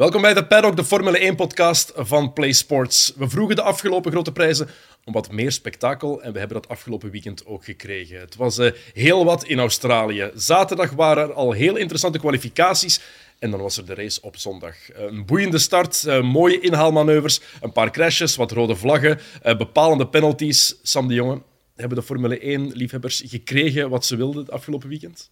Welkom bij de Paddock, de Formule 1-podcast van Play Sports. We vroegen de afgelopen grote prijzen om wat meer spektakel en we hebben dat afgelopen weekend ook gekregen. Het was uh, heel wat in Australië. Zaterdag waren er al heel interessante kwalificaties en dan was er de race op zondag. Eh, een boeiende start, uh, mooie inhaalmanoeuvres, een paar crashes, wat rode vlaggen, bepalende penalties. Sam de Jonge, hebben de Formule 1-liefhebbers gekregen wat ze wilden het afgelopen weekend?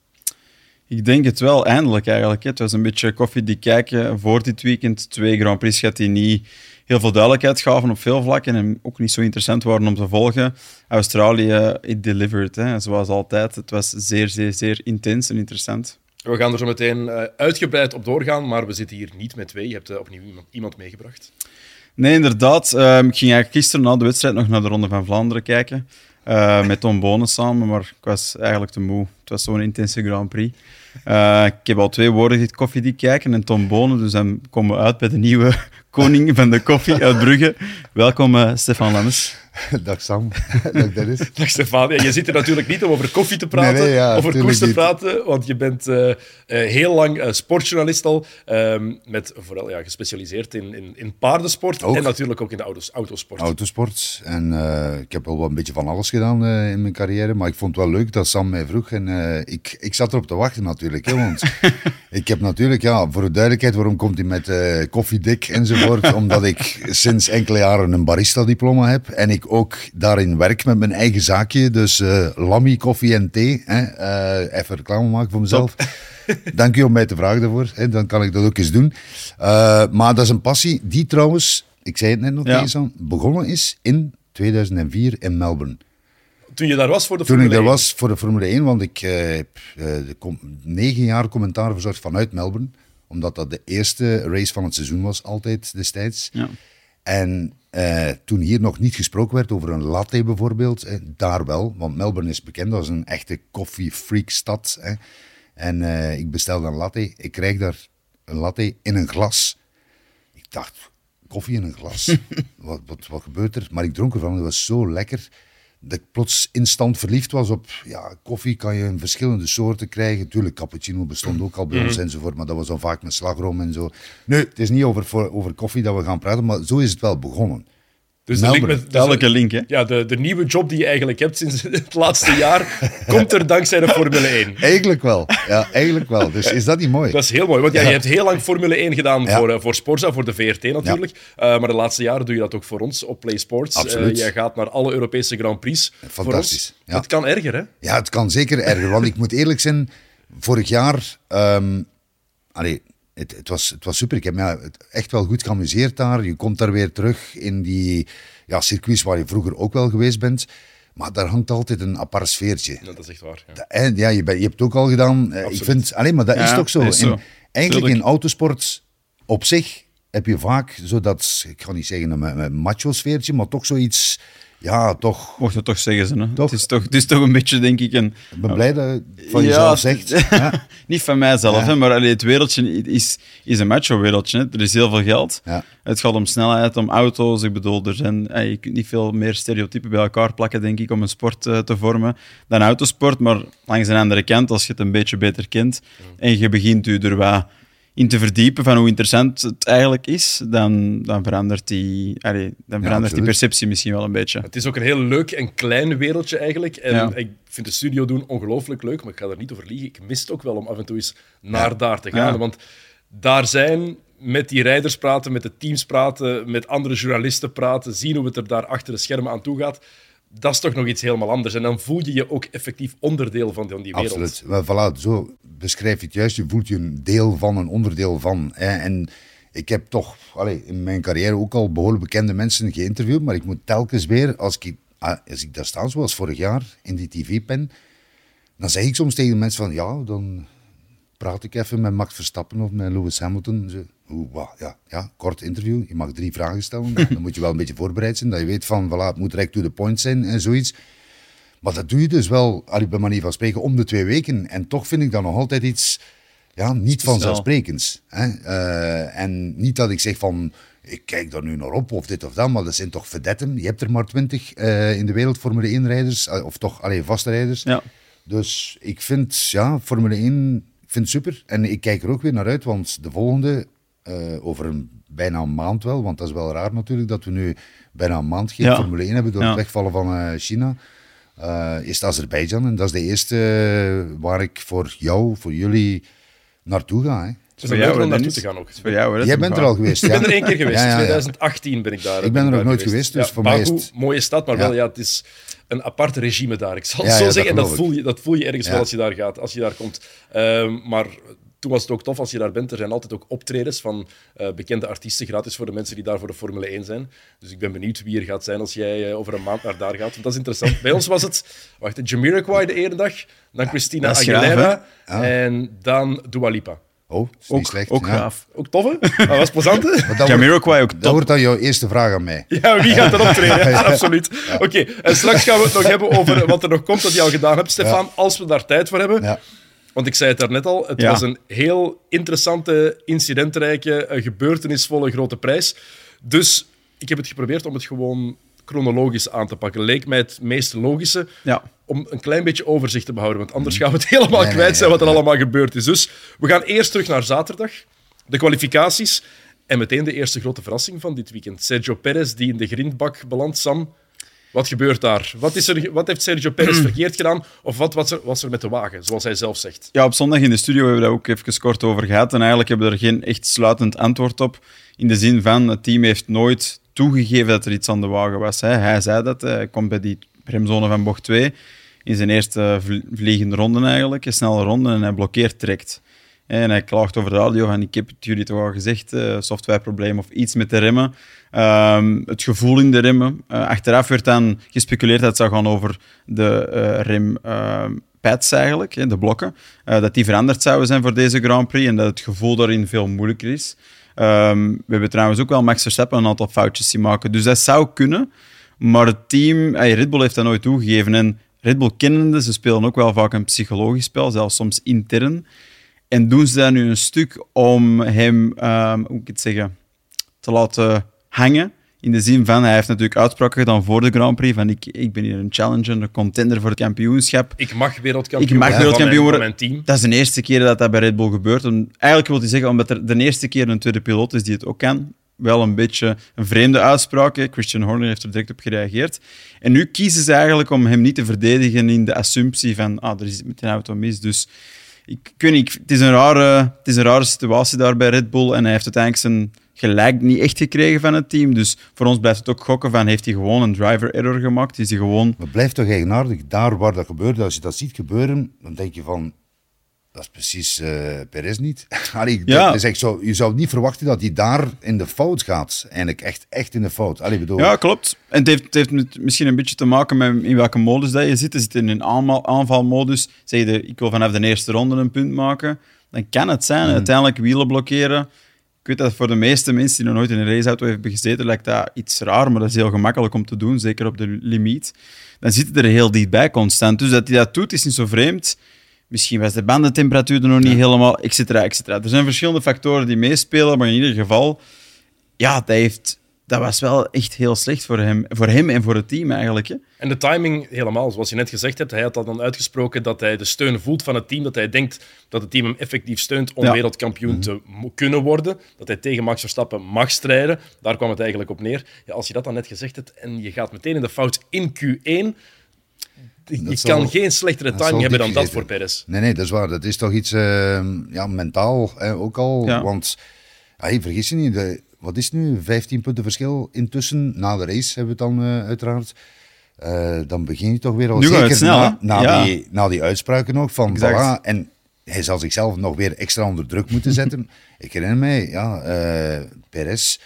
Ik denk het wel, eindelijk eigenlijk. Het was een beetje koffie die kijken voor dit weekend. Twee Grand Prix gaat die niet heel veel duidelijkheid gaven op veel vlakken en ook niet zo interessant waren om te volgen. Australië, it delivered, hè. zoals altijd. Het was zeer, zeer, zeer intens en interessant. We gaan er zo meteen eh, uitgebreid op doorgaan, maar we zitten hier niet met twee. Je hebt uh, opnieuw iemand, meegebracht. Nee, inderdaad. Uh, ik ging eigenlijk gisteren na de wedstrijd nog naar de Ronde van Vlaanderen kijken. Uh, met Tom Bonen samen, maar ik was eigenlijk te moe. Het was zo'n intense Grand Prix. Uh, ik heb al twee woorden dit koffiedik kijken en Tom Bonen, dus dan komen we uit bij de nieuwe koning van de koffie uit Brugge. Welkom, uh, Stefan Lammes. Dag Sam. Dag Dennis. Dag Stefan. Ja, je zit er natuurlijk niet om over koffie te praten, nee, nee, ja, over koers te praten, want je bent uh, uh, heel lang uh, sportjournalist al, ehm, met vooral ja, gespecialiseerd in, in, in paardensport ook. en natuurlijk ook in de auto's, autosport. Autosport. En ik heb wel een beetje van alles gedaan in mijn carrière, maar ik vond het wel leuk dat Sam mij vroeg en ik, ik zat erop te wachten natuurlijk. Hè, want ik heb natuurlijk, ja, voor de duidelijkheid, waarom komt hij met koffiedik enzovoort? Omdat ik sinds enkele jaren een barista-diploma heb en ik ook daarin werk met mijn eigen zaakje. Dus uh, Lammy Koffie en Thee. Hè. Uh, even reclame maken voor mezelf. Dank u om mij te vragen daarvoor. Hè. Dan kan ik dat ook eens doen. Uh, maar dat is een passie die trouwens, ik zei het net nog ja. eens begonnen is in 2004 in Melbourne. Toen je daar was voor de Toen Formule 1? Toen ik daar was voor de Formule 1, want ik heb negen jaar commentaar verzorgd vanuit Melbourne. Omdat dat de eerste race van het seizoen was altijd destijds. Ja. En uh, toen hier nog niet gesproken werd over een latte bijvoorbeeld, eh, daar wel, want Melbourne is bekend als een echte koffie-freak-stad. En uh, ik bestelde een latte, ik krijg daar een latte in een glas. Ik dacht, koffie in een glas, wat, wat, wat gebeurt er? Maar ik dronk ervan, het was zo lekker dat ik plots instant verliefd was op ja, koffie. Kan je in verschillende soorten krijgen. Tuurlijk, cappuccino bestond ook al bij ons mhm. enzovoort, maar dat was dan vaak met slagroom en zo. Nee, het is niet over, over koffie dat we gaan praten, maar zo is het wel begonnen. Dus de link met, dus link, hè? Ja, de, de nieuwe job die je eigenlijk hebt sinds het laatste jaar, komt er dankzij de Formule 1. Eigenlijk wel. Ja, eigenlijk wel. Dus is dat niet mooi? Dat is heel mooi, want ja, je hebt heel lang Formule 1 gedaan voor, uh, voor Sporza, voor de VRT natuurlijk. Uh, maar de laatste jaren doe je dat ook voor ons op Play Sports. Eh, Absoluut. jij gaat naar alle Europese Grand Prix. Fantastisch. Ja. Het kan erger, hè? Ja, het kan zeker erger. Want ik moet eerlijk zijn, vorig jaar... Um, allee, het, het, was, het was super. Ik heb me echt wel goed geamuseerd daar. Je komt daar weer terug in die ja, circuits waar je vroeger ook wel geweest bent. Maar daar hangt altijd een apart sfeertje. Ja, dat is echt waar. Ja, en, ja je, ben, je hebt het ook al gedaan. Eh, ik vind, alleen maar dat is toch zo. Is zo. In, eigenlijk Tuurlijk. in autosport op zich heb je vaak zo dat, ik ga niet zeggen een macho-sfeertje, maar toch zoiets ja, toch. Mocht je toch zeggen, ze, hè? Toch? Het, is toch, het is toch een beetje, denk ik, een... Ik ben blij dat je van jezelf zegt. Ja. Niet van mijzelf, ja. hè, maar allee, het wereldje is, is een macho-wereldje. Er is heel veel geld. Het gaat om snelheid, om auto's. Ik bedoel, er zijn, je kunt niet veel meer stereotypen bij elkaar plakken, denk ik, om een sport uh, te vormen dan autosport. Maar langs een andere kant, als je het een beetje beter kent en je begint u er wat in te verdiepen van hoe interessant het eigenlijk is, dan, dan verandert, die, allee, dan verandert die perceptie misschien wel een beetje. Het is ook een heel leuk en klein wereldje eigenlijk. En ja. ik vind de studio doen ongelooflijk leuk, maar ik ga er niet over liegen. Ik mis het ook wel om af en toe eens naar daar te gaan. Want daar zijn met die rijders praten, met de teams praten, met andere journalisten praten, zien hoe het er daar achter de schermen aan toe gaat dat is toch nog iets helemaal anders. En dan voel je je ook effectief onderdeel van die wereld. Absoluut. Well, voilà, zo beschrijf je het juist. Je voelt je een deel van, een onderdeel van. En ik heb toch allez, in mijn carrière ook al behoorlijk bekende mensen geïnterviewd, maar ik moet telkens weer, als ik, ah, als ik daar sta, zoals vorig jaar in die tv-pen, dan zeg ik soms tegen mensen van, ja, dan praat ik even met Max Verstappen of met Lewis Hamilton. Ja, ja, kort interview. Je mag drie vragen stellen. Dan moet je wel een beetje voorbereid zijn. Dat je weet van, voilà, het moet direct to the point zijn en zoiets. Maar dat doe je dus wel, bij manier van spreken, om de twee weken. En toch vind ik dat nog altijd iets ja, niet vanzelfsprekends. Hè? Uh, en niet dat ik zeg van, ik kijk daar nu naar op of dit of dat, maar dat zijn toch verdetten. Je hebt er maar twintig uh, in de wereld Formule 1 rijders, uh, of toch alleen vaste rijders. Ja. Dus ik vind, ja, Formule 1 ik vind het super. En ik kijk er ook weer naar uit, want de volgende uh, over een, bijna een maand wel, want dat is wel raar natuurlijk dat we nu bijna een maand geen Formule 1 hebben door het wegvallen van uh, China. Uh, is Azerbeidzjan en dat is de eerste waar ik voor jou, voor jullie naartoe ga. Hè. Het is voor jou om naartoe te gaan ook. Voor jou, Jij bent er al geweest. Ik ben er één keer geweest. Ja, 2018 ben ik daar. Ik ben er nog nooit geweest, dus voor Baku, mij is het... mooie stad, maar wel, ja, het is een apart regime daar. Ik zal het zo zeggen. En dat voel, je, dat voel je ergens wel als je daar gaat, als je daar komt. Um, maar toen was het ook tof als je daar bent. Er zijn altijd ook optredens van uh, bekende artiesten gratis voor de mensen die daar voor de Formule 1 zijn. Dus ik ben benieuwd wie er gaat zijn als jij uh, over een maand naar daar gaat. Want dat is interessant. Bij ons was het wacht, Jamiroquai de ene dag, dan Christina Aguilera graaf, en dan Dua Lipa. Oh, is ook, slecht. Ook ja. gaaf. Ook tof, hè? Dat was plezant, hè? Jamiroquai ook top. Dat wordt dan jouw eerste vraag aan mij. Ja, wie gaat er optreden? ja, absoluut. Ja. Oké, okay, en straks gaan we het nog hebben over wat er nog komt dat je al gedaan hebt, Stefan, ja. als we daar tijd voor hebben. Want ik zei het daarnet al, het was een heel interessante, incidentrijke, gebeurtenisvolle grote prijs. Dus ik heb het geprobeerd om het gewoon chronologisch aan te pakken. Leek mij het meest logische ja. om een klein beetje overzicht te behouden. Want anders gaan we het helemaal nee, kwijt zijn wat er allemaal gebeurd is. Dus we gaan eerst terug naar zaterdag, de kwalificaties. En meteen de eerste grote verrassing van dit weekend. Sergio Perez, die in de grindbak belandt. Sam, wat gebeurt daar? Wat, is er, wat heeft Sergio Perez verkeerd gedaan? Of wat was er, was er met de wagen, zoals hij zelf zegt? Ja, op zondag in de studio hebben we daar ook even kort over gehad. En eigenlijk hebben we er geen echt sluitend antwoord op. In de zin van, het team heeft nooit toegegeven dat er iets aan de wagen was. Hij zei dat, hij komt bij die remzone van bocht 2 in zijn eerste vliegende ronde eigenlijk, een snelle ronde, en hij blokkeert direct. En hij klaagt over de radio van, ik heb het jullie toch al gezegd, uh, softwareprobleem of iets met de remmen. Um, het gevoel in de remmen. Uh, achteraf werd dan gespeculeerd dat het zou gaan over de uh, pads eigenlijk, de blokken. dat die veranderd zouden zijn voor deze Grand Prix en dat het gevoel daarin veel moeilijker is. Um, we hebben trouwens ook wel Max Verstappen een aantal foutjes zien maken. Dus dat zou kunnen. Maar het team, hey, Red Bull heeft dat nooit toegegeven. En Red Bull kennende, ze spelen ook wel vaak een psychologisch spel, zelfs soms intern. En doen ze dat nu een stuk om hem, hoe moet ik het zeggen, te laten hangen. In de zin van, hij heeft natuurlijk uitspraken gedaan voor de Grand Prix van ik, ik ben hier een challenger, een contender voor het kampioenschap. Ik mag wereldkampioen, ik mag wereldkampioen worden. Mijn team. Dat is de eerste keer dat dat bij Red Bull gebeurt. En eigenlijk wil hij zeggen, omdat er de eerste keer een tweede piloot is die het ook kan, wel een beetje een vreemde uitspraak. Christian Horner heeft er direct op gereageerd. En nu kiezen ze eigenlijk om hem niet te verdedigen in de assumptie van ah, er is met een auto mis. Dus ik, ik weet niet, het is, een rare, het is een rare situatie daar bij Red Bull. En hij heeft uiteindelijk zijn gelijk niet echt gekregen van het team. Dus voor ons blijft het ook gokken van, heeft hij gewoon een driver error gemaakt? Is hij gewoon... Maar blijft toch eigenaardig, daar waar dat gebeurt, als je dat ziet gebeuren, dan denk je van, dat is precies uh, Perez niet. Allee, Ja. dat is echt zo, je zou niet verwachten dat hij daar in de fout gaat. Eigenlijk echt, echt in de fout. Allee, bedoel, Ja, klopt. En het heeft, het heeft misschien een beetje te maken met in welke modus dat je zit. Je zit in een aanval- aanvalmodus. Zeg je, ik wil vanaf de eerste ronde een punt maken. Dan kan het zijn, uiteindelijk wielen blokkeren. Ik weet dat voor de meeste mensen die nog nooit in een raceauto hebben gezeten, lijkt dat iets raar, maar dat is heel gemakkelijk om te doen, zeker op de limiet. Dan zit hij er heel dichtbij constant. Dus dat hij dat doet, is niet zo vreemd. Misschien was de bandentemperatuur er nog niet helemaal, et cetera, et cetera. Er zijn verschillende factoren die meespelen, maar in ieder geval, ja, dat, heeft, dat was wel echt heel slecht voor hem, voor hem en voor het team eigenlijk. Hè. En de timing helemaal, zoals je net gezegd hebt. Hij had dat dan uitgesproken dat hij de steun voelt van het team. Dat hij denkt dat het team hem effectief steunt om Ja. wereldkampioen te mo- kunnen worden. Dat hij tegen Max Verstappen mag strijden. Daar kwam het eigenlijk op neer. Ja, als je dat dan net gezegd hebt en je gaat meteen in de fout in Q1. Je zal- kan geen slechtere timing hebben dan dat voor Perez. Nee, nee, dat is waar. Dat is toch iets eh, ja, mentaal hè, ook al. Ja. Want hey, vergis je niet, de, wat is het nu? 15 punten verschil intussen. Na de race hebben we het dan eh, uiteraard. Eh, dan begin je toch weer al Nu zeker snel, na, na, Ja. die, na die uitspraken nog van voilà. En hij zal zichzelf nog weer extra onder druk moeten zetten. Ik herinner mij, ja, eh Perez,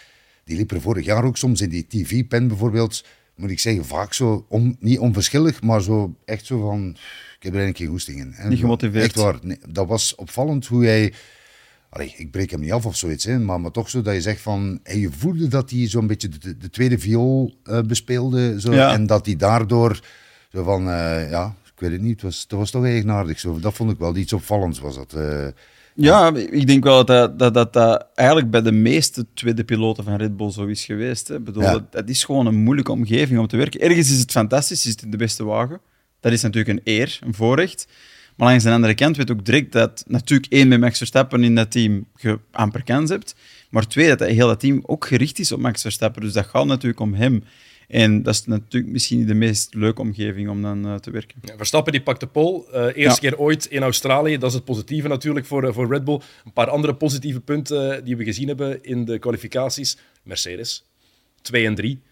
die liep er vorig jaar ook soms in die TV-pen bijvoorbeeld, moet ik zeggen, vaak zo, niet onverschillig, maar zo echt zo van, ik heb er eigenlijk geen goesting in. hè. Niet gemotiveerd. Echt waar. Nee, dat was opvallend hoe hij... Allee, ik breek hem niet af of zoiets, hè, maar, maar toch zo dat je zegt van... Hey, je voelde dat hij zo'n beetje de, de tweede viool eh, bespeelde. Zo, Ja. En dat hij daardoor zo van... eh, ja, ik weet het niet, het was, dat was toch eigenaardig. Zo. Dat vond ik wel iets opvallends, was dat. eh. Ja, ik denk wel dat dat, dat, dat eigenlijk bij de meeste tweede piloten van Red Bull zo is geweest. Hè. Bedoel, Ja. dat, dat is gewoon een moeilijke omgeving om te werken. Ergens is het fantastisch, je zit in de beste wagen. Dat is natuurlijk een eer, een voorrecht. Maar langs de andere kant weet ook direct dat natuurlijk één met Max Verstappen in dat team je amper kans hebt. Maar twee, dat heel dat team ook gericht is op Max Verstappen. Dus dat gaat natuurlijk om hem. En dat is natuurlijk misschien niet de meest leuke omgeving om dan uh, te werken. Ja, Verstappen die pakt de pole. Uh, eerste keer ooit in Australië. Dat is het positieve natuurlijk voor, uh, voor Red Bull. Een paar andere positieve punten die we gezien hebben in de kwalificaties. Mercedes, 2 en 3.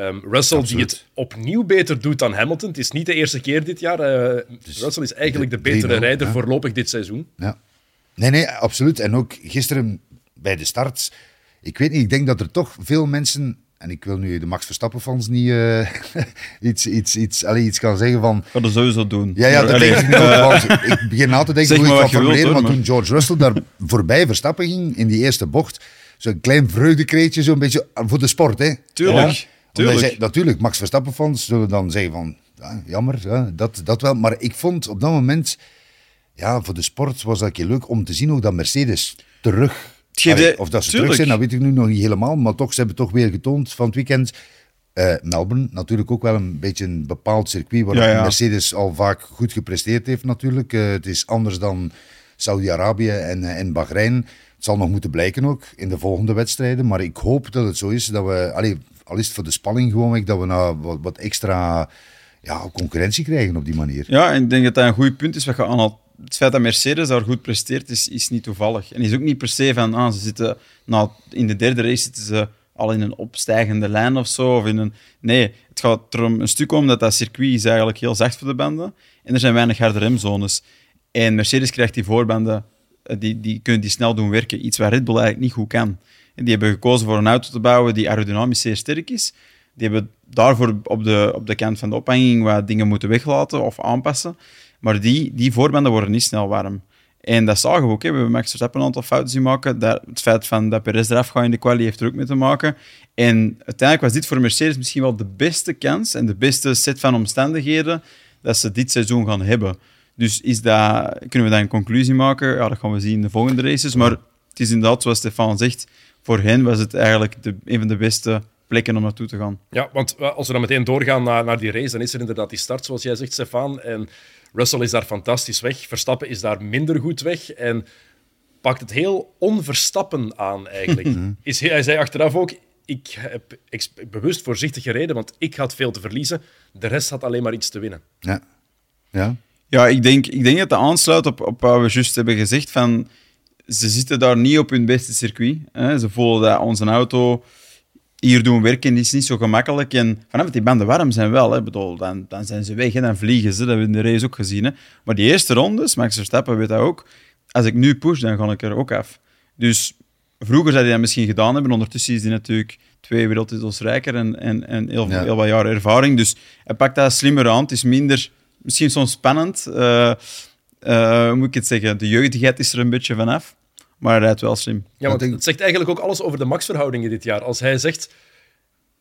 Um, Russell Absoluut. die het opnieuw beter doet dan Hamilton. Het is niet de eerste keer dit jaar. Dus Russell is eigenlijk de, de betere rijder ja. voorlopig dit seizoen. Ja. Nee, nee, absoluut. En ook gisteren bij de start. Ik weet niet, ik denk dat er toch veel mensen en ik wil nu de Max Verstappen-fans niet uh, iets, iets, iets, allee, iets gaan zeggen van... Ik ga dat sowieso doen. Ja, ja dat denk ik ook. ik begin na te denken hoe ik ga formuleren, want toen George Russell daar voorbij Verstappen ging in die eerste bocht, zo'n klein vreugdekreetje, zo'n beetje voor de sport, hè. Tuurlijk. Ja? Natuurlijk, Max Verstappen-fans zullen dan zeggen van, ja, jammer, ja, dat, dat wel. Maar ik vond op dat moment, ja, voor de sport was dat leuk om te zien ook dat Mercedes terug Allee, of dat ze terug zijn, dat weet ik nu nog niet helemaal. Maar toch, ze hebben toch weer getoond van het weekend. Uh, Melbourne, natuurlijk ook wel een beetje een bepaald circuit waar ja, ja. Mercedes al vaak goed gepresteerd heeft natuurlijk. Uh, het is anders dan Saudi-Arabië en, uh, en Bahrein. Het zal nog moeten blijken ook in de volgende wedstrijden. Maar ik hoop dat het zo is dat we, allee, al is het voor de spanning gewoon, dat we nou wat, wat extra ja, concurrentie krijgen op die manier. Ja, en ik denk dat dat een goed punt is wat je aan het feit dat Mercedes daar goed presteert, is, is niet toevallig. En is ook niet per se van, ah, ze zitten, nou, in de derde race zitten ze al in een opstijgende lijn of zo. Of in een, nee, het gaat er een stuk om dat dat circuit is eigenlijk heel zacht voor de banden. En er zijn weinig harde remzones. En Mercedes krijgt die voorbanden, eh, die, die kunnen die snel doen werken. Iets waar Red Bull eigenlijk niet goed kan. Die hebben gekozen voor een auto te bouwen die aerodynamisch zeer sterk is. Die hebben daarvoor op de, op de kant van de ophanging wat dingen moeten weglaten of aanpassen. Maar die, die voorbanden worden niet snel warm. En dat zagen we ook. Hè. We hebben Max Verstappen een aantal fouten zien maken. Dat, het feit van dat Perez eraf gaat in de quali heeft er ook mee te maken. En uiteindelijk was dit voor Mercedes misschien wel de beste kans en de beste set van omstandigheden dat ze dit seizoen gaan hebben. Dus is dat, kunnen we daar een conclusie maken? Ja, dat gaan we zien in de volgende races. Maar het is inderdaad, zoals Stefan zegt, voor hen was het eigenlijk de, een van de beste plekken om naartoe te gaan. Ja, want als we dan meteen doorgaan naar, naar die race, dan is er inderdaad die start, zoals jij zegt, Stefan. En Russell is daar fantastisch weg. Verstappen is daar minder goed weg. En pakt het heel onverstappen aan, eigenlijk. Mhm. is, hij zei achteraf ook: ik heb bewust voorzichtig gereden, want ik had veel te verliezen. De rest had alleen maar iets te winnen. Ja. Ja, ja ik, denk, ik denk dat dat aansluit op, op wat we juist hebben gezegd. Van, ze zitten daar niet op hun beste circuit. Hè. Ze voelen dat onze auto hier doen werken is niet zo gemakkelijk. En vanaf dat die banden warm zijn wel, hè, bedoel, dan, dan zijn ze weg en dan vliegen ze. Dat hebben we in de race ook gezien. Hè. Maar die eerste rondes, Max Verstappen weet dat ook, als ik nu push, dan ga ik er ook af. Dus vroeger zou hij dat misschien gedaan hebben. Ondertussen is hij natuurlijk twee wereldtitels rijker en, en, en heel, heel wat jaren ervaring. Dus hij pakt dat slimmer aan. Het is minder, misschien soms spannend. Uh, uh, hoe moet ik het zeggen? De jeugdigheid is er een beetje vanaf. Maar hij rijdt wel slim. Ja, want het zegt eigenlijk ook alles over de maxverhoudingen dit jaar. Als hij zegt,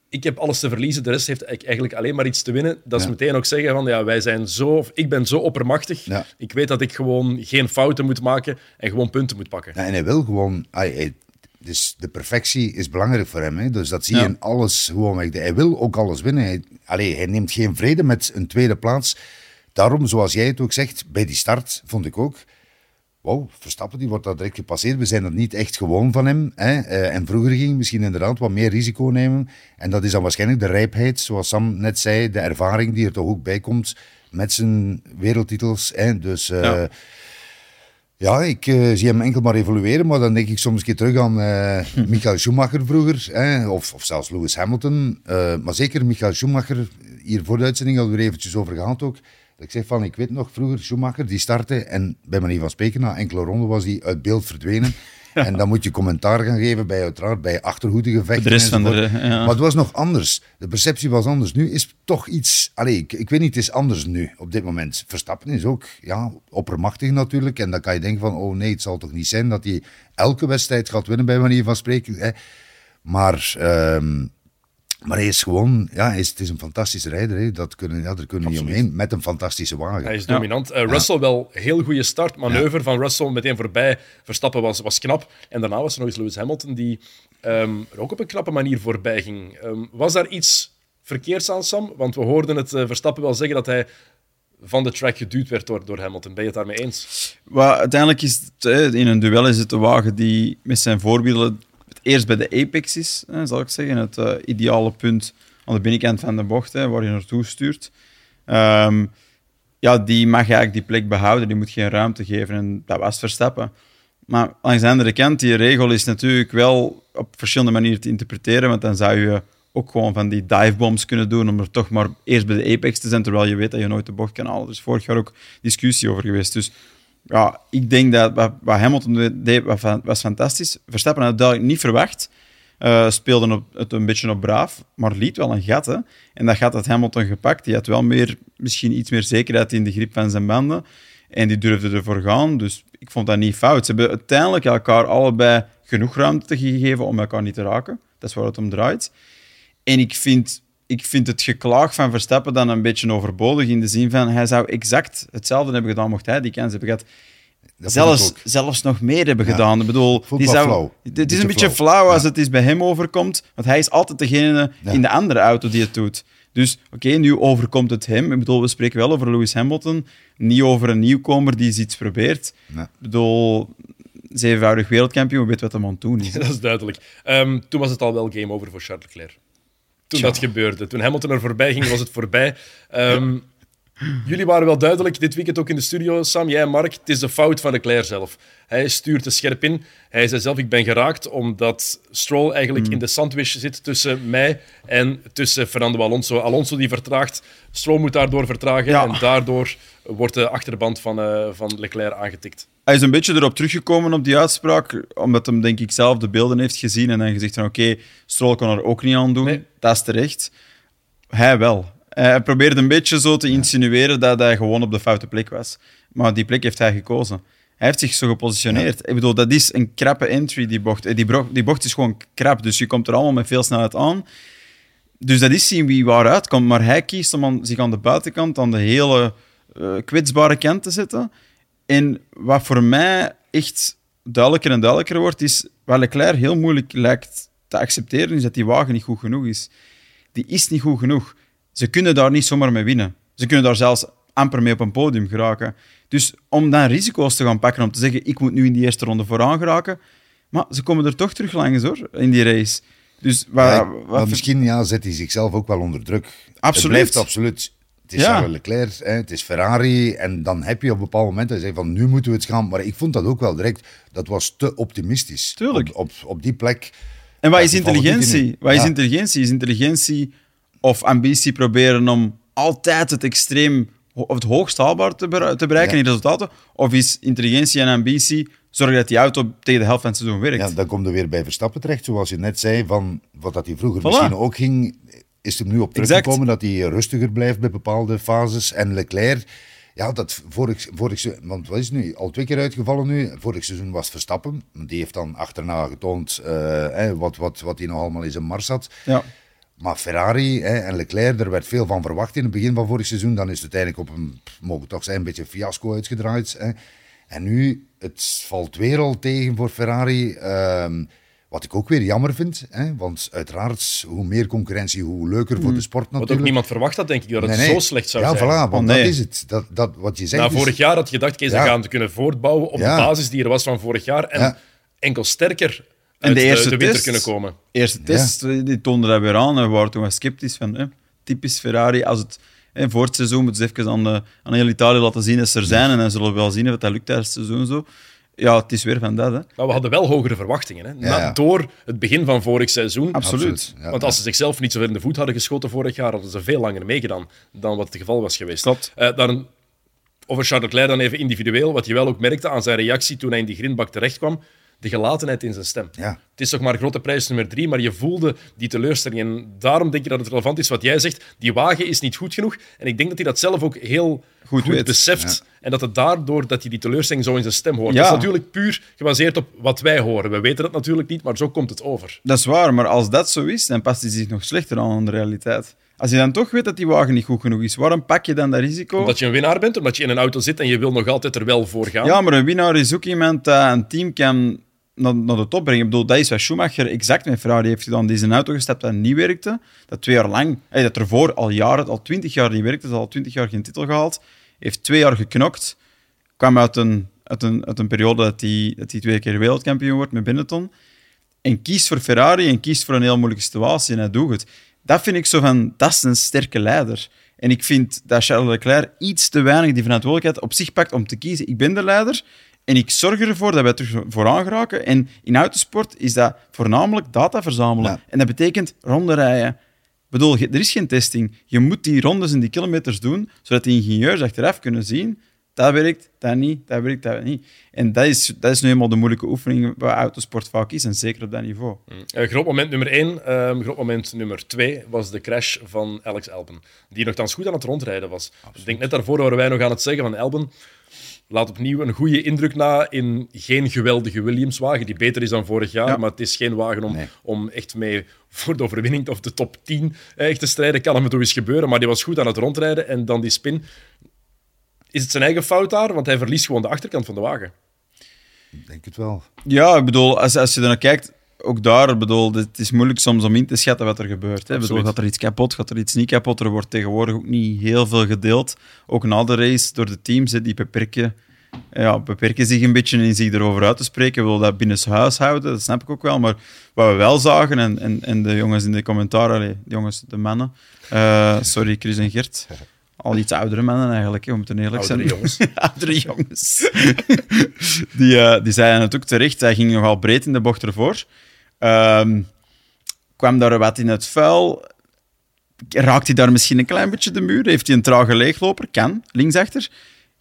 ik heb alles te verliezen, de rest heeft eigenlijk alleen maar iets te winnen. Dat is meteen ook zeggen van, ja, wij zijn zo, of ik ben zo oppermachtig. Ik weet dat ik gewoon geen fouten moet maken en gewoon punten moet pakken. Ja, en hij wil gewoon... Hij, dus de perfectie is belangrijk voor hem. Hè? Dus dat zie je in alles gewoon. Hij wil ook alles winnen. Hij, allee, hij neemt geen vrede met een tweede plaats. Daarom, zoals jij het ook zegt, bij die start vond ik ook wow, Verstappen die wordt daar direct gepasseerd. We zijn er niet echt gewoon van hem. Hè? Uh, en vroeger ging misschien inderdaad wat meer risico nemen. En dat is dan waarschijnlijk de rijpheid, zoals Sam net zei, de ervaring die er toch ook bij komt met zijn wereldtitels. Hè? Dus uh, ja. ja. ik uh, zie hem enkel maar evolueren, maar dan denk ik soms een keer terug aan Michael Schumacher vroeger, hè? Of, of zelfs Lewis Hamilton. maar zeker Michael Schumacher, hier voor de uitzending hadden we er eventjes over gehad ook. Ik zeg van, ik weet nog vroeger, Schumacher, die startte en bij manier van spreken, na enkele ronden was hij uit beeld verdwenen. En dan moet je commentaar gaan geven bij, uiteraard, bij achterhoedegevechten. De rest van de, Maar het was nog anders. De perceptie was anders. Nu is toch iets... Allez, ik, ik weet niet, het is anders nu, op dit moment. Verstappen is ook ja, oppermachtig natuurlijk. En dan kan je denken van, oh nee, het zal toch niet zijn dat hij elke wedstrijd gaat winnen, bij manier van spreken. Hè. Maar... Ehm, maar hij is gewoon, ja, hij is, het is een fantastische rijder. Hè. Dat kunnen, ja, daar kunnen we niet omheen met een fantastische wagen. Hij is dominant. Uh, Russell wel heel goede start. Manoeuvre van Russell meteen voorbij. Verstappen was, was knap. En daarna was er nog eens Lewis Hamilton die um, er ook op een knappe manier voorbij ging. Um, was daar iets verkeerds aan, Sam? Want we hoorden het uh, Verstappen wel zeggen dat hij van de track geduwd werd door, door Hamilton. Ben je het daarmee eens? Well, uiteindelijk is het, in een duel is het de wagen die met zijn eerst bij de apex is, hè, zal ik zeggen. Het uh, ideale punt aan de binnenkant van de bocht, hè, waar je naartoe stuurt. Um, ja, die mag eigenlijk die plek behouden, die moet geen ruimte geven. En dat was Verstappen. Maar langs de andere kant, die regel is natuurlijk wel op verschillende manieren te interpreteren, want dan zou je ook gewoon van die divebombs kunnen doen om er toch maar eerst bij de apex te zijn, terwijl je weet dat je nooit de bocht kan halen. Dus vorig jaar ook discussie over geweest. Dus ja, ik denk dat wat, Hamilton deed, was fantastisch. Verstappen had het duidelijk niet verwacht. Uh, speelde op, het een beetje op braaf, maar liet wel een gat. Hè. En dat gat had Hamilton gepakt. Die had wel meer, misschien iets meer zekerheid in de grip van zijn banden. En die durfde ervoor gaan. Dus ik vond dat niet fout. Ze hebben uiteindelijk elkaar allebei genoeg ruimte gegeven om elkaar niet te raken. Dat is waar het om draait. En ik vind, ik vind het geklaag van Verstappen dan een beetje overbodig in de zin van hij zou exact hetzelfde hebben gedaan mocht hij die kans hebben gehad. zelfs, zelfs nog meer hebben gedaan. Ik bedoel, die zou, het is een beetje flauw als het is bij hem overkomt, want hij is altijd degene in de andere auto die het doet. Dus oké, nu overkomt het hem. Ik bedoel, we spreken wel over Lewis Hamilton, niet over een nieuwkomer die iets probeert. Ik bedoel, zevenvoudig wereldkampioen, weet wat hem aan het doen is. dat is duidelijk. Um, toen was het al wel game over voor Charles Leclerc toen dat gebeurde. Toen Hamilton er voorbij ging, was het voorbij. Ehm, jullie waren wel duidelijk dit weekend ook in de studio, Sam, jij en Mark. Het is de fout van Leclerc zelf. Hij stuurt te scherp in. Hij zei zelf, ik ben geraakt omdat Stroll eigenlijk mm. in de sandwich zit tussen mij en tussen Fernando Alonso. Alonso die vertraagt, Stroll moet daardoor vertragen en daardoor wordt de achterband van, uh, van Leclerc aangetikt. Hij is een beetje erop teruggekomen op die uitspraak, omdat hem denk ik zelf de beelden heeft gezien en dan gezegd van oké, okay, Stroll kan er ook niet aan doen. Dat is terecht. Hij wel. Hij probeerde een beetje zo te insinueren dat hij gewoon op de foute plek was. Maar die plek heeft hij gekozen. Hij heeft zich zo gepositioneerd. Ik bedoel, dat is een krappe entry, die bocht. Eh, die bocht, die bocht is gewoon krap, dus je komt er allemaal met veel snelheid aan. Dus dat is zien wie waaruit komt. Maar hij kiest om zich aan de buitenkant, aan de hele uh, kwetsbare kant te zetten. En wat voor mij echt duidelijker en duidelijker wordt, is wat Leclerc heel moeilijk lijkt te accepteren, is dat die wagen niet goed genoeg is. Die is niet goed genoeg. Ze kunnen daar niet zomaar mee winnen. Ze kunnen daar zelfs amper mee op een podium geraken. Dus om dan risico's te gaan pakken, om te zeggen, ik moet nu in die eerste ronde vooraan geraken, maar ze komen er toch terug langs hoor, in die race. Dus wat, misschien ja, zet hij zichzelf ook wel onder druk. Absoluut. Het blijft absoluut het is ja. Leclerc, hè, het is Ferrari. En dan heb je op een bepaald moment dat je van nu moeten we het gaan. Maar ik vond dat ook wel direct, dat was te optimistisch. Tuurlijk. Op, op, op die plek. En wat is intelligentie? Wat is intelligentie? Is intelligentie of ambitie proberen om altijd het extreem of het hoogst haalbaar te, te bereiken in resultaten? Of is intelligentie en ambitie zorgen dat die auto tegen de helft van het seizoen werkt? Ja, dan komt er weer bij Verstappen terecht, zoals je net zei, van wat dat hij vroeger misschien ook ging is er nu op teruggekomen dat hij rustiger blijft bij bepaalde fases. En Leclerc, ja, dat vorig, vorig want wat is nu? Al twee keer uitgevallen nu. Vorig seizoen was Verstappen. Die heeft dan achterna getoond uh, wat, wat, wat hij nog allemaal in zijn mars had. Ja. Maar Ferrari hè, en Leclerc, er werd veel van verwacht in het begin van vorig seizoen. Dan is het uiteindelijk op een, mogen toch zijn, een beetje fiasco uitgedraaid. Hè. En nu, het valt weer al tegen voor Ferrari. Uh, wat ik ook weer jammer vind, hè, want uiteraard, hoe meer concurrentie, hoe leuker voor de mm. sport natuurlijk. Wat ook niemand verwacht had, denk ik, dat het zo slecht zou ja, zijn. Ja, voilà, want oh, dat is het. Dat, dat, wat je zegt Na vorig jaar had je gedacht, okay, ze gaan te kunnen voortbouwen op de basis die er was van vorig jaar en enkel sterker en de, eerste de, winter test, kunnen komen. De eerste test, die toonde dat weer aan we waren toen wel sceptisch van, hè, typisch Ferrari, als het... Hè, voor het seizoen moeten ze even aan, de, aan heel Italië laten zien dat ze er zijn en dan zullen we wel zien of dat lukt tijdens het seizoen zo. Ja, het is weer van dat. Hè. Maar we hadden wel hogere verwachtingen. Hè? Na, door het begin van vorig seizoen. Absoluut. Want als ze zichzelf niet zo ver in de voet hadden geschoten vorig jaar, hadden ze veel langer meegedaan dan wat het geval was geweest. Klopt. Uh, dan, over Charles Leclerc dan even individueel. Wat je wel ook merkte aan zijn reactie toen hij in die grindbak terechtkwam de gelatenheid in zijn stem. Ja. Het is toch maar grote prijs nummer drie, maar je voelde die teleurstelling. En daarom denk ik dat het relevant is wat jij zegt. Die wagen is niet goed genoeg. En ik denk dat hij dat zelf ook heel goed, goed beseft. En dat het daardoor dat hij die teleurstelling zo in zijn stem hoort. Ja. Dat is natuurlijk puur gebaseerd op wat wij horen. We weten dat natuurlijk niet, maar zo komt het over. Dat is waar, maar als dat zo is, dan past hij zich nog slechter aan de realiteit. Als je dan toch weet dat die wagen niet goed genoeg is, waarom pak je dan dat risico? Omdat je een winnaar bent, omdat je in een auto zit en je wil nog altijd er wel voor gaan. Ja, maar een winnaar is ook iemand dat een team kan naar, naar de top brengen. Ik bedoel, dat is wat Schumacher exact met Ferrari heeft gedaan. Die is een auto gestapt dat niet werkte, dat twee jaar lang, hey, dat ervoor al jaren, al twintig jaar niet werkte, dat al twintig jaar geen titel gehaald, heeft twee jaar geknokt, kwam uit een, uit een, uit een periode dat hij, dat hij twee keer wereldkampioen wordt met Benetton. en kiest voor Ferrari en kiest voor een heel moeilijke situatie en hij doet het. Dat vind ik zo van, dat is een sterke leider. En ik vind dat Charles Leclerc iets te weinig die verantwoordelijkheid op zich pakt om te kiezen. Ik ben de leider en ik zorg ervoor dat wij terug vooraan geraken. En in autosport is dat voornamelijk data verzamelen. En dat betekent ronde rijden. Ik bedoel, er is geen testing. Je moet die rondes en die kilometers doen, zodat de ingenieurs achteraf kunnen zien dat werkt, dat niet, dat werkt, dat niet. En dat is, dat is nu eenmaal de moeilijke oefening waar autosport vaak is, en zeker op dat niveau. Uh, groot moment nummer één, uh, groot moment nummer twee was de crash van Alex Albon, die nogthans goed aan het rondrijden was. Ik denk net daarvoor waren wij nog aan het zeggen van Albon, laat opnieuw een goede indruk na in geen geweldige Williams-wagen, die beter is dan vorig jaar, maar het is geen wagen om, om echt mee voor de overwinning of de top 10 eh, echt te strijden. Kan hem toch eens gebeuren, maar die was goed aan het rondrijden en dan die spin. Is het zijn eigen fout daar? Want hij verliest gewoon de achterkant van de wagen. Ik denk het wel. Ja, ik bedoel, als, als je er naar kijkt, ook daar, bedoel, het is moeilijk soms om in te schatten wat er gebeurt. Hè. Bedoel, gaat er iets kapot, gaat er iets niet kapot? Er wordt tegenwoordig ook niet heel veel gedeeld. Ook na de race door de teams, die beperken, ja, beperken zich een beetje in zich erover uit te spreken. Wil dat binnen huis houden, dat snap ik ook wel. Maar wat we wel zagen, en, en, en de jongens in de commentaren, de jongens, de mannen, uh, sorry Chris en Gert, al iets oudere mannen eigenlijk, om te eerlijk zijn. Oudere jongens. oudere jongens. die, uh, die zeiden het ook terecht. Hij ging nogal breed in de bocht ervoor. Um, kwam daar wat in het vuil. Raakt hij daar misschien een klein beetje de muur? Heeft hij een trage leegloper? Kan, linksachter.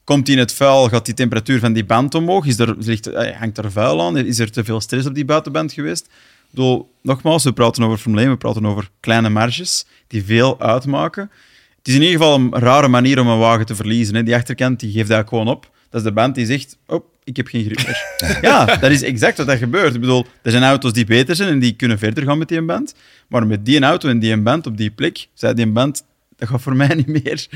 Komt hij in het vuil, gaat die temperatuur van die band omhoog? Is er, ligt, eh, hangt er vuil aan? Is er te veel stress op die buitenband geweest? Bedoel, nogmaals, we praten over 1, we praten over kleine marges die veel uitmaken. Het is in ieder geval een rare manier om een wagen te verliezen. Hè. Die achterkant die geeft dat gewoon op. Dat is de band die zegt, oh, ik heb geen grip meer. ja, dat is exact wat dat gebeurt. Ik bedoel, er zijn auto's die beter zijn en die kunnen verder gaan met die band. Maar met die auto en die band op die plek, zei die band, dat gaat voor mij niet meer.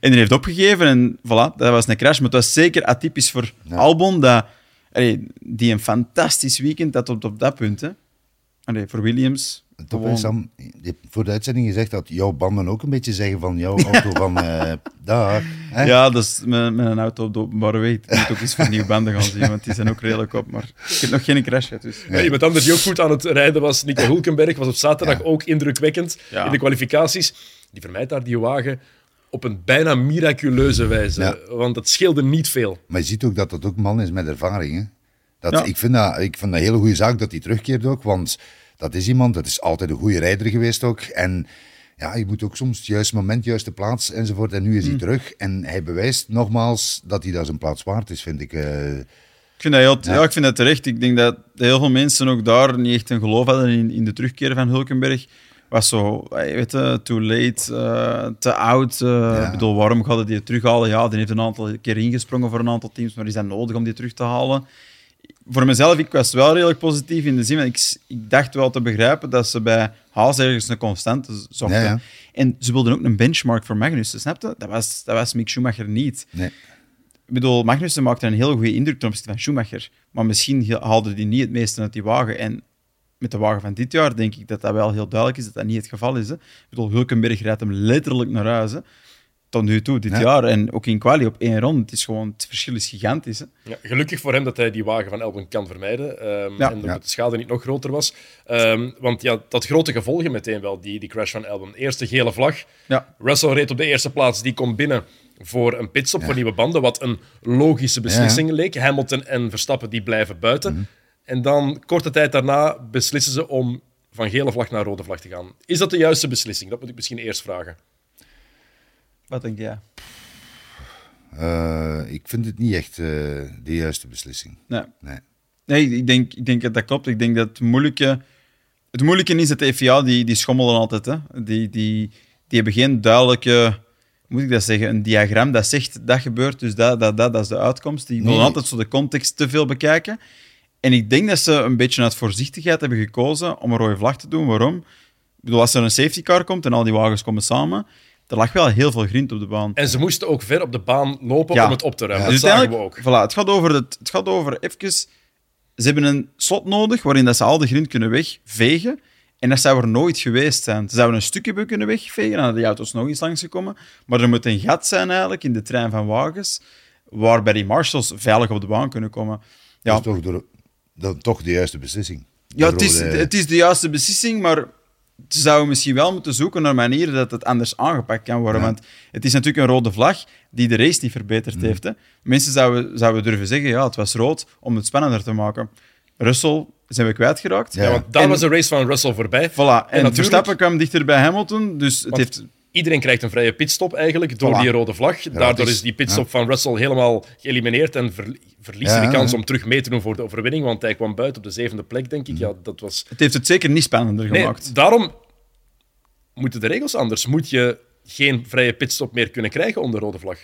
En die heeft opgegeven en voilà, dat was een crash. Maar het was zeker atypisch voor Albon, dat, allee, die een fantastisch weekend had op, op dat punt. Hè. Allee, voor Williams, Top is Sam, je hebt voor de uitzending gezegd dat jouw banden ook een beetje zeggen van jouw auto van uh, daar. Hè? Ja, dat is met, met, een auto op de openbare weg. Ik moet ook eens voor nieuwe banden gaan zien, want die zijn ook redelijk op. Maar ik heb nog geen crash gehad. Dus. Ja, iemand anders die ook goed aan het rijden was, Nico Hulkenberg, was op zaterdag ook indrukwekkend in de kwalificaties. Die vermijdt daar die wagen op een bijna miraculeuze wijze, want het scheelde niet veel. Maar je ziet ook dat dat ook een man is met ervaring. Hè? Dat, ik, vind dat, ik vind dat een hele goede zaak dat hij terugkeert ook, want dat is iemand, dat is altijd een goede rijder geweest ook. En ja, je moet ook soms het juiste moment, juiste plaats enzovoort. En nu is hij hmm. terug. En hij bewijst nogmaals dat hij daar zijn plaats waard is, vind ik. Uh, ik vind dat heel, ja. ik vind dat terecht. Ik denk dat heel veel mensen ook daar niet echt een geloof hadden in, in de terugkeer van Hulkenberg. Was zo, eh, weet je, too late, uh, te oud. Uh, ja. Ik bedoel, waarom gaat die terughalen? Ja, die heeft een aantal keer ingesprongen voor een aantal teams, maar is dat nodig om die terug te halen? Voor mezelf, ik was wel redelijk positief in de zin, ik, ik dacht wel te begrijpen dat ze bij Haas ergens een constante zochten. En ze wilden ook een benchmark voor Magnussen, snap je? Dat was, dat was Mick Schumacher niet. Nee. Ik bedoel, Magnussen maakte een heel goede indruk ten opzichte van Schumacher, maar misschien haalde hij niet het meeste uit die wagen. En met de wagen van dit jaar denk ik dat dat wel heel duidelijk is dat dat niet het geval is. Hè. Ik bedoel, Hulkenberg rijdt hem letterlijk naar huis. Hè tot nu toe, dit jaar. En ook in quali op één rond. Het, is gewoon, het verschil is gigantisch. Hè? Ja, gelukkig voor hem dat hij die wagen van Elben kan vermijden. Um, En dat de schade niet nog groter was. Um, want ja, dat grote gevolgen meteen wel, die, die crash van Elben. Eerste gele vlag. Ja. Russell reed op de eerste plaats. Die komt binnen voor een pitstop voor nieuwe banden. Wat een logische beslissing leek. Hamilton en Verstappen die blijven buiten. Mhm. En dan, korte tijd daarna, beslissen ze om van gele vlag naar rode vlag te gaan. Is dat de juiste beslissing? Dat moet ik misschien eerst vragen. Wat denk jij? Uh, ik vind het niet echt uh, de juiste beslissing. Nee. Nee, nee ik, denk, ik denk dat dat klopt. Ik denk dat het moeilijke... Het moeilijke is dat de FIA, die, die schommelen altijd. Hè. Die, die, die hebben geen duidelijke... Moet ik dat zeggen? Een diagram dat zegt dat gebeurt, dus dat, dat, dat, dat is de uitkomst. Die willen altijd zo de context te veel bekijken. En ik denk dat ze een beetje uit voorzichtigheid hebben gekozen om een rode vlag te doen. Waarom? Ik bedoel, als er een safety car komt en al die wagens komen samen, er lag wel heel veel grind op de baan. En ze moesten ook ver op de baan lopen om het op te ruimen. Ja. Dat dus we ook. Voilà, het, gaat over het, het gaat over even... Ze hebben een slot nodig waarin dat ze al de grind kunnen wegvegen. En dat zou er nooit geweest zijn. Ze zouden een stukje hebben kunnen wegvegen en dan hadden die auto's nog eens langsgekomen. Maar er moet een gat zijn eigenlijk in de trein van wagens, waarbij die marshals veilig op de baan kunnen komen. Ja. Dat is toch, door, toch de juiste beslissing. Ja, het is, het is de juiste beslissing, maar zouden misschien wel moeten zoeken naar manieren dat het anders aangepakt kan worden. Want het is natuurlijk een rode vlag die de race niet verbeterd heeft. Hè. Mensen zouden, zouden durven zeggen, ja, het was rood om het spannender te maken. Russell zijn we kwijtgeraakt. Ja, want daar was de race van Russell voorbij. Voilà. En, en natuurlijk... Verstappen kwam dichter bij Hamilton, dus het heeft... Iedereen krijgt een vrije pitstop eigenlijk door die rode vlag. Daardoor is die pitstop van Russell helemaal geëlimineerd en ver, verliest de kans om terug mee te doen voor de overwinning, want hij kwam buiten op de zevende plek, denk ik. Ja, dat was... Het heeft het zeker niet spannender nee, gemaakt. Daarom moeten de regels anders. Moet je geen vrije pitstop meer kunnen krijgen onder rode vlag.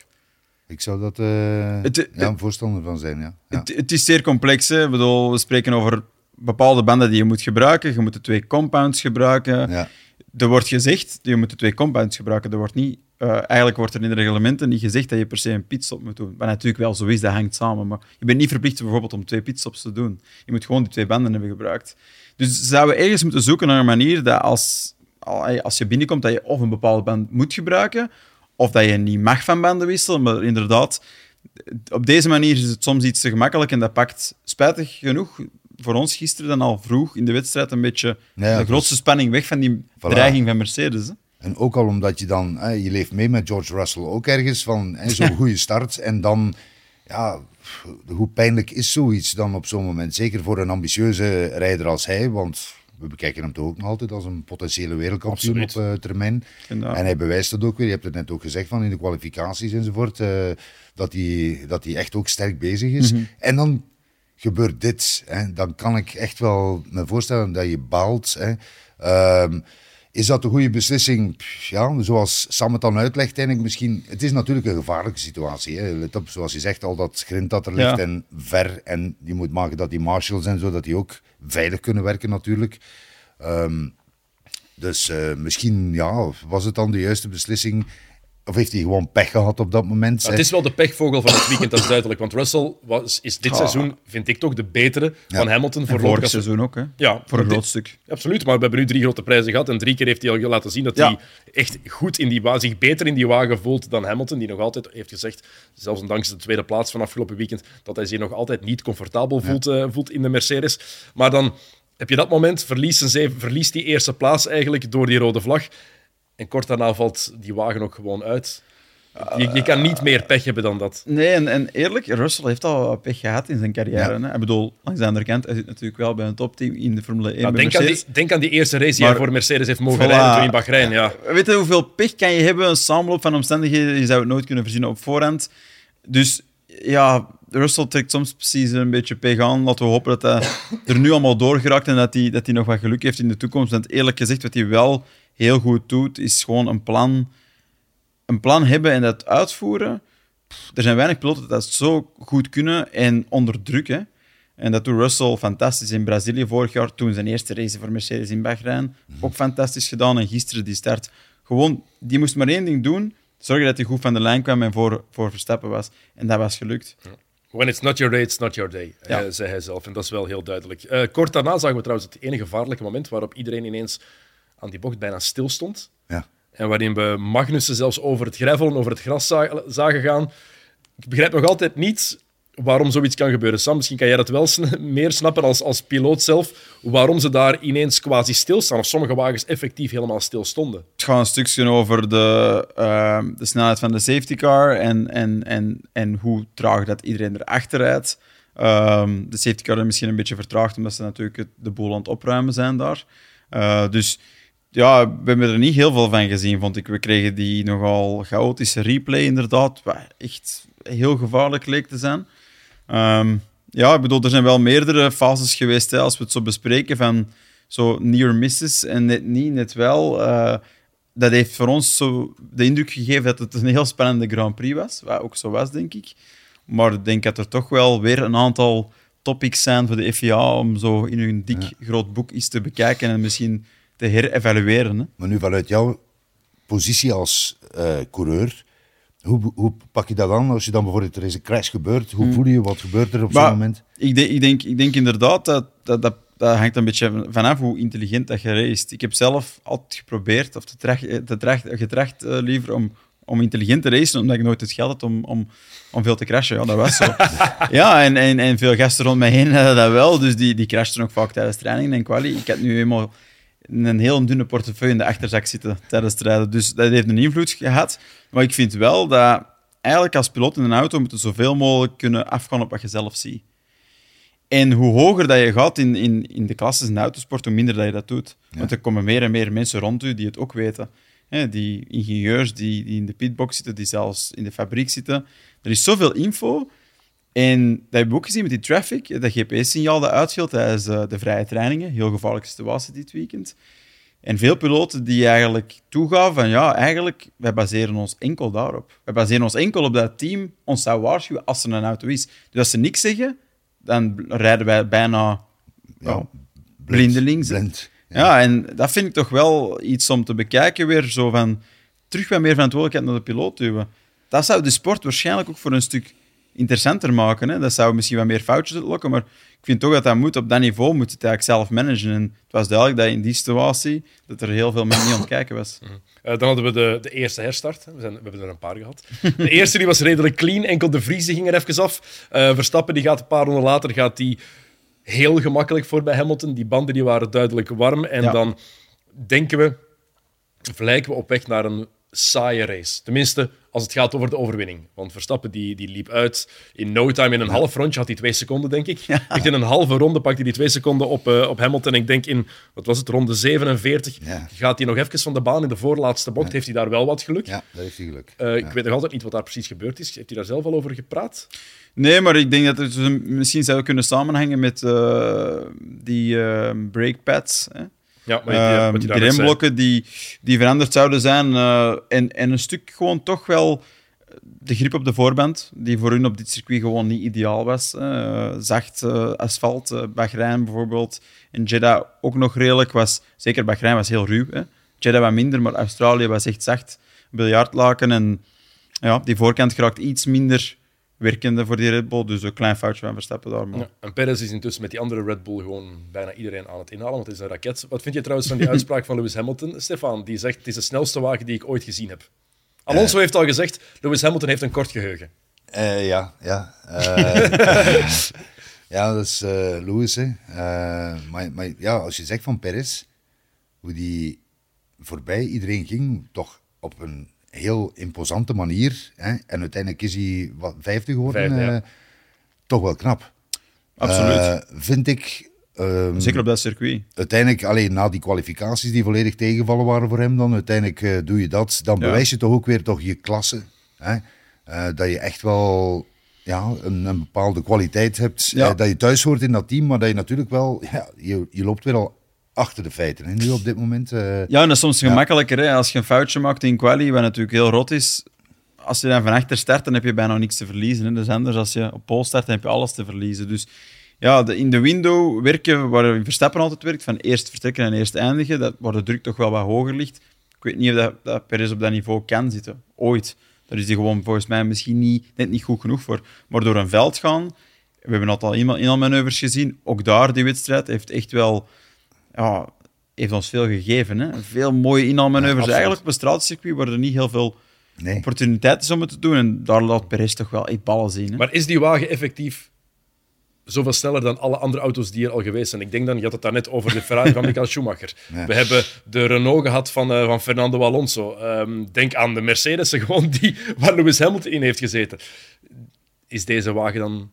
Ik zou dat uh, het, ja, een voorstander van zijn. Ja. ja. Het, het, is zeer complex. Hè? Ik bedoel, we spreken over bepaalde banden die je moet gebruiken. Je moet de twee compounds gebruiken. Ja. Er wordt gezegd, je moet de twee compounds gebruiken. Er wordt niet, uh, eigenlijk wordt er in de reglementen niet gezegd dat je per se een pitstop moet doen. Wat natuurlijk wel zo is, dat hangt samen. Maar je bent niet verplicht bijvoorbeeld om twee pitstops te doen. Je moet gewoon die twee banden hebben gebruikt. Dus zouden we ergens moeten zoeken naar een manier dat als, als je binnenkomt, dat je of een bepaalde band moet gebruiken, of dat je niet mag van banden wisselen. Maar inderdaad, op deze manier is het soms iets te gemakkelijk en dat pakt spijtig genoeg voor ons gisteren dan al vroeg in de wedstrijd een beetje de grootste spanning weg van die dreiging van Mercedes. Hè? En ook al omdat je dan, hè, je leeft mee met George Russell ook ergens van zo'n goede start. En dan, ja, hoe pijnlijk is zoiets dan op zo'n moment? Zeker voor een ambitieuze rijder als hij, want we bekijken hem toch ook nog altijd als een potentiële wereldkampioen op uh, termijn. En hij bewijst dat ook weer. Je hebt het net ook gezegd van in de kwalificaties enzovoort. Uh, dat, hij, dat hij echt ook sterk bezig is. Mhm. En dan gebeurt dit. Hè, dan kan ik echt wel me voorstellen dat je baalt. Hè. Ehm, is dat een goede beslissing? Ja, zoals Sam het dan uitlegt, denk ik misschien. Het is natuurlijk een gevaarlijke situatie. Hè. Let op, zoals je zegt, al dat grind dat er ligt en ver. En je moet maken dat die marshals en zo, dat die ook veilig kunnen werken natuurlijk. Ehm, dus uh, misschien ja, was het dan de juiste beslissing of heeft hij gewoon pech gehad op dat moment? het is wel de pechvogel van het weekend, dat is duidelijk. Want Russell was, is dit seizoen, vind ik toch, de betere van Hamilton. Voor vorig seizoen ook, hè? Ja, voor een groot stuk. Absoluut, maar we hebben nu drie grote prijzen gehad. En drie keer heeft hij al laten zien dat hij echt goed in die zich beter in die wagen voelt dan Hamilton. Die nog altijd heeft gezegd, zelfs ondanks de tweede plaats van afgelopen weekend, dat hij zich nog altijd niet comfortabel voelt, uh, voelt in de Mercedes. Maar dan heb je dat moment, verliest, verliest die eerste plaats eigenlijk door die rode vlag. En kort daarna valt die wagen ook gewoon uit. Je, je, kan niet meer pech hebben dan dat. Nee, en, en eerlijk, Russell heeft al pech gehad in zijn carrière. Ja. Hè? Ik bedoel, langs de andere kant, hij zit natuurlijk wel bij een topteam in de Formule 1. denk, aan die, denk aan die eerste race die hij voor Mercedes heeft mogen rijden toen in Bahrein. Ja. Weet je hoeveel pech kan je hebben? Een samenloop van omstandigheden, je zou het nooit kunnen voorzien op voorhand. Dus ja, Russell trekt soms precies een beetje pech aan. Laten we hopen dat hij er nu allemaal doorgeraakt en dat hij, dat hij nog wat geluk heeft in de toekomst. Want eerlijk gezegd, wat hij wel heel goed doet, is gewoon een plan, een plan hebben en dat uitvoeren. er zijn weinig piloten dat zo goed kunnen en onder druk. Hè. En dat doet Russell fantastisch in Brazilië vorig jaar, toen zijn eerste race voor Mercedes in Bahrein. Mhm. Ook fantastisch gedaan. En gisteren die start. Gewoon, die moest maar één ding doen. Zorgen dat hij goed van de lijn kwam en voor, voor Verstappen was. En dat was gelukt. When it's not your day, it's not your day, ja. zei hij zelf. En dat is wel heel duidelijk. Uh, kort daarna zagen we trouwens het enige gevaarlijke moment waarop iedereen ineens aan die bocht bijna stil stond. Ja. En waarin we Magnussen zelfs over het gravel en over het gras zagen gaan. Ik begrijp nog altijd niet waarom zoiets kan gebeuren. Sam, misschien kan jij dat wel meer snappen als, als piloot zelf, waarom ze daar ineens quasi stilstaan, of sommige wagens effectief helemaal stil stonden. Het gaat een stukje over de, uh, de snelheid van de safety car en, en, en, en hoe traag dat iedereen erachter rijdt. Um, de safety car is misschien een beetje vertraagd, omdat ze natuurlijk de boel aan het opruimen zijn daar. Uh, dus ja, we hebben er niet heel veel van gezien, vond ik. We kregen die nogal chaotische replay, inderdaad, wat echt heel gevaarlijk leek te zijn. Um, ja, ik bedoel, er zijn wel meerdere fases geweest, hè, als we het zo bespreken, van zo near misses en net niet, net wel. Uh, dat heeft voor ons zo de indruk gegeven dat het een heel spannende Grand Prix was, wat ook zo was, denk ik. Maar ik denk dat er toch wel weer een aantal topics zijn voor de FIA om zo in hun dik groot boek iets te bekijken en misschien te herevalueren. Hè. Maar nu vanuit jouw positie als uh, coureur, hoe, hoe, pak je dat aan als je dan bijvoorbeeld er is een crash gebeurt? Hoe hmm. voel je wat gebeurt er op zo'n moment? Ik, ik, denk, ik denk inderdaad dat, dat, dat, dat hangt een beetje vanaf hoe intelligent dat je race. Ik heb zelf altijd geprobeerd, of getracht, getracht uh, liever om om intelligent te racen, omdat ik nooit het geld had om, om, om veel te crashen. Ja, dat was zo. ja, en, en, en veel gasten rond mij heen hadden dat wel, dus die, die crashten ook vaak tijdens trainingen en quali. Ik had nu eenmaal een heel dunne portefeuille in de achterzak zitten tijdens het rijden, dus dat heeft een invloed gehad. Maar ik vind wel dat eigenlijk als piloot in een auto moet je zoveel mogelijk kunnen afgaan op wat je zelf ziet. En hoe hoger dat je gaat in, in, in de klasses in de autosport, hoe minder dat je dat doet. Want er komen meer en meer mensen rond u die het ook weten. die ingenieurs die, die in de pitbox zitten, die zelfs in de fabriek zitten. Er is zoveel info. En dat hebben we ook gezien met die traffic, dat GPS-signaal dat uitviel tijdens de, de vrije trainingen. Heel gevaarlijke situatie dit weekend. En veel piloten die eigenlijk toegaven van ja, eigenlijk, wij baseren ons enkel daarop. Wij baseren ons enkel op dat team ons zou waarschuwen als er een auto is. Dus als ze niks zeggen, dan rijden wij bijna ja, blindelings. Blind, ja. ja. en dat vind ik toch wel iets om te bekijken weer, zo van terug wat meer verantwoordelijkheid naar de piloot duwen. Dat zou de sport waarschijnlijk ook voor een stuk interessanter maken. Hè? Dat zou misschien wat meer foutjes lokken, maar ik vind toch dat dat moet. Op dat niveau moet het eigenlijk zelf managen. En het was duidelijk dat in die situatie dat er heel veel mensen niet aan het kijken was. Uh, dan hadden we de, de eerste herstart. We, zijn, we hebben er een paar gehad. De eerste die was redelijk clean. Enkel de Vriezen ging er even af. Uh, Verstappen die gaat een paar ronden later gaat die heel gemakkelijk voor bij Hamilton. Die banden die waren duidelijk warm. En ja. dan denken we, of lijken we op weg naar een saaie race. Tenminste, als het gaat over de overwinning. Want Verstappen die, die liep uit in no time. In een half rondje had hij twee seconden, denk ik. Ja. Echt in een halve ronde pakt hij die twee seconden op, uh, op Hamilton. Ik denk in, wat was het, ronde 47 ja. gaat hij nog even van de baan. In de voorlaatste bocht ja. heeft hij daar wel wat geluk. Ja, dat heeft hij geluk. Uh, ik weet nog altijd niet wat daar precies gebeurd is. Heeft hij daar zelf al over gepraat? Nee, maar ik denk dat het misschien zou kunnen samenhangen met uh, die brakepads. Hè? Ja, maar die, uh, die remblokken die, die veranderd zouden zijn. Uh, en, en een stuk gewoon toch wel de grip op de voorband, die voor hun op dit circuit gewoon niet ideaal was. Uh, zacht asfalt, uh, Bahrein bijvoorbeeld. En Jeddah ook nog redelijk was. Zeker Bahrein was heel ruw. Hè. Jeddah wat minder, maar Australië was echt zacht. Biljartlaken en ja, die voorkant geraakt iets minder werkende voor die Red Bull. Dus een klein foutje van Verstappen daar. Maar... Ja, en Perez is intussen met die andere Red Bull gewoon bijna iedereen aan het inhalen, want het is een raket. Wat vind je trouwens van die uitspraak van Lewis Hamilton, Stefan? Die zegt, het is de snelste wagen die ik ooit gezien heb. Alonso uh, heeft al gezegd, Lewis Hamilton heeft een kort geheugen. Uh, ja, ja. Uh, ja, dat is Lewis. Hè. maar, maar ja, als je zegt van Perez, hoe die voorbij iedereen ging, toch op een heel imposante manier. Hè? En uiteindelijk is hij wat, vijfde geworden. Vijfde, ja. uh, toch wel knap. Absoluut. Uh, vind ik. Um, Zeker op dat circuit. Uiteindelijk, alleen na die kwalificaties die volledig tegenvallen waren voor hem, dan uiteindelijk uh, doe je dat. Dan ja. bewijs je toch ook weer toch je klasse. Hè? dat je echt wel ja, een, een bepaalde kwaliteit hebt. Ja. dat je thuis hoort in dat team, maar dat je natuurlijk wel. Ja, je, je loopt weer al achter de feiten. En nu op dit moment... Uh, ja, en dat is soms gemakkelijker. Hè? Als je een foutje maakt in quali, wat natuurlijk heel rot is, als je dan van achter start, dan heb je bijna niks te verliezen. Hè? Dus anders, als je op pol start, dan heb je alles te verliezen. Dus ja, de, in de window werken, waar Verstappen altijd werkt, van eerst vertrekken en eerst eindigen, dat, waar de druk toch wel wat hoger ligt. Ik weet niet of dat, dat Perez op dat niveau kan zitten. Ooit. Daar is hij gewoon volgens mij misschien niet, net niet goed genoeg voor. Maar door een veld gaan, we hebben het al inhaalmanoeuvres gezien, ook daar, die wedstrijd, heeft echt wel ja, heeft ons veel gegeven. Hè? Veel mooie inhaalmanoeuvres. Ja, Eigenlijk op een straatcircuit waar er niet heel veel nee. opportuniteit is om het te doen. En daar laat Perez toch wel echt ballen zien. Hè? Maar is die wagen effectief zoveel sneller dan alle andere auto's die er al geweest zijn. Ik denk dan, je had het daarnet over de Ferrari van Michael Schumacher. Ja. We hebben de Renault gehad van, uh, van Fernando Alonso. Um, denk aan de Mercedes, gewoon die waar Lewis Hamilton in heeft gezeten. Is deze wagen dan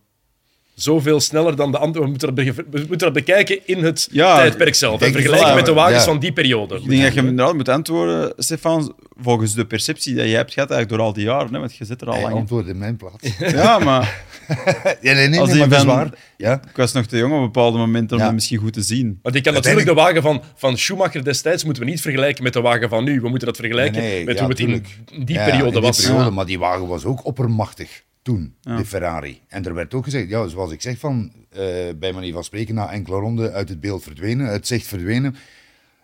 zoveel sneller dan de andere. We moeten dat, we moeten dat bekijken in het ja, tijdperk zelf. En vergelijken met de wagens ja. van die periode. Ik denk dat je inderdaad moet antwoorden, Stefan, volgens de perceptie die je hebt gehad eigenlijk door al die jaren. Hè, want je zit er al lang antwoord in mijn plaats. ja, maar... ja, nee, nee, nee maar waar. Ja. Ik was nog te jong op bepaalde momenten om dat misschien goed te zien. Want ik kan natuurlijk de wagen van, van Schumacher destijds moeten we niet vergelijken met de wagen van nu. We moeten dat vergelijken nee, nee, met hoe het in die periode was. Periode, maar die wagen was ook oppermachtig toen, ja. de Ferrari. En er werd ook gezegd, ja, zoals ik zeg, van, uh, bij manier van spreken, na enkele ronden uit het beeld verdwenen, het zicht verdwenen.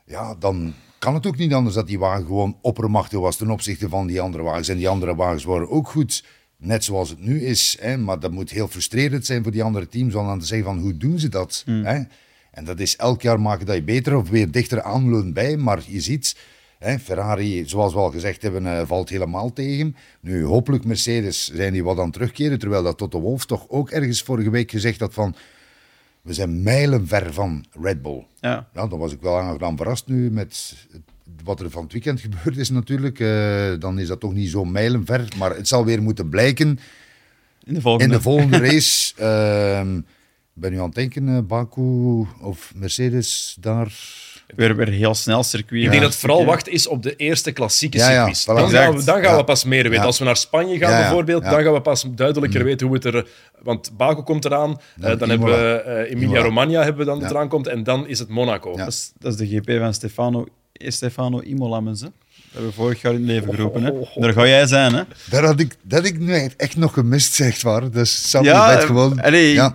Ja, dan kan het ook niet anders dat die wagen gewoon oppermachtig was ten opzichte van die andere wagens. En die andere wagens waren ook goed, net zoals het nu is. Hè? Maar dat moet heel frustrerend zijn voor die andere teams om dan te zeggen van, hoe doen ze dat? Mm. Hè? En dat is elk jaar maken dat je beter of weer dichter aanleunt bij, maar je ziet Hè, Ferrari, zoals we al gezegd hebben, uh, valt helemaal tegen. Nu, hopelijk Mercedes zijn die wat aan het terugkeren. Terwijl dat Toto Wolff toch ook ergens vorige week gezegd had van... We zijn mijlenver van Red Bull. Ja. ja dan was ik wel aangenaam verrast nu met wat er van het weekend gebeurd is natuurlijk. Uh, dan is dat toch niet zo mijlenver. Maar het zal weer moeten blijken in de volgende, in de volgende race. Uh, ben nu aan het denken, uh, Baku of Mercedes daar... Weer, weer heel snel circuit. Ik denk dat het vooral wacht is op de eerste klassieke circuits. Ja, dan, gaan we, dan gaan we pas meer weten. Als we naar Spanje gaan bijvoorbeeld, dan gaan we pas duidelijker mm. weten hoe het er... Want Baku komt eraan, uh, dan hebben we uh, Emilia-Romagna hebben we dan dat eraan komt, en dan is het Monaco. Dat is, dat, is, de GP van Stefano, Stefano Imola, mensen. Dat hebben we vorig jaar in het leven geroepen. Hè? Daar ga jij zijn, hè? Dat had ik, dat ik nu echt nog gemist, zeg maar. Dus Sam ja, gewoon... Allee, ja.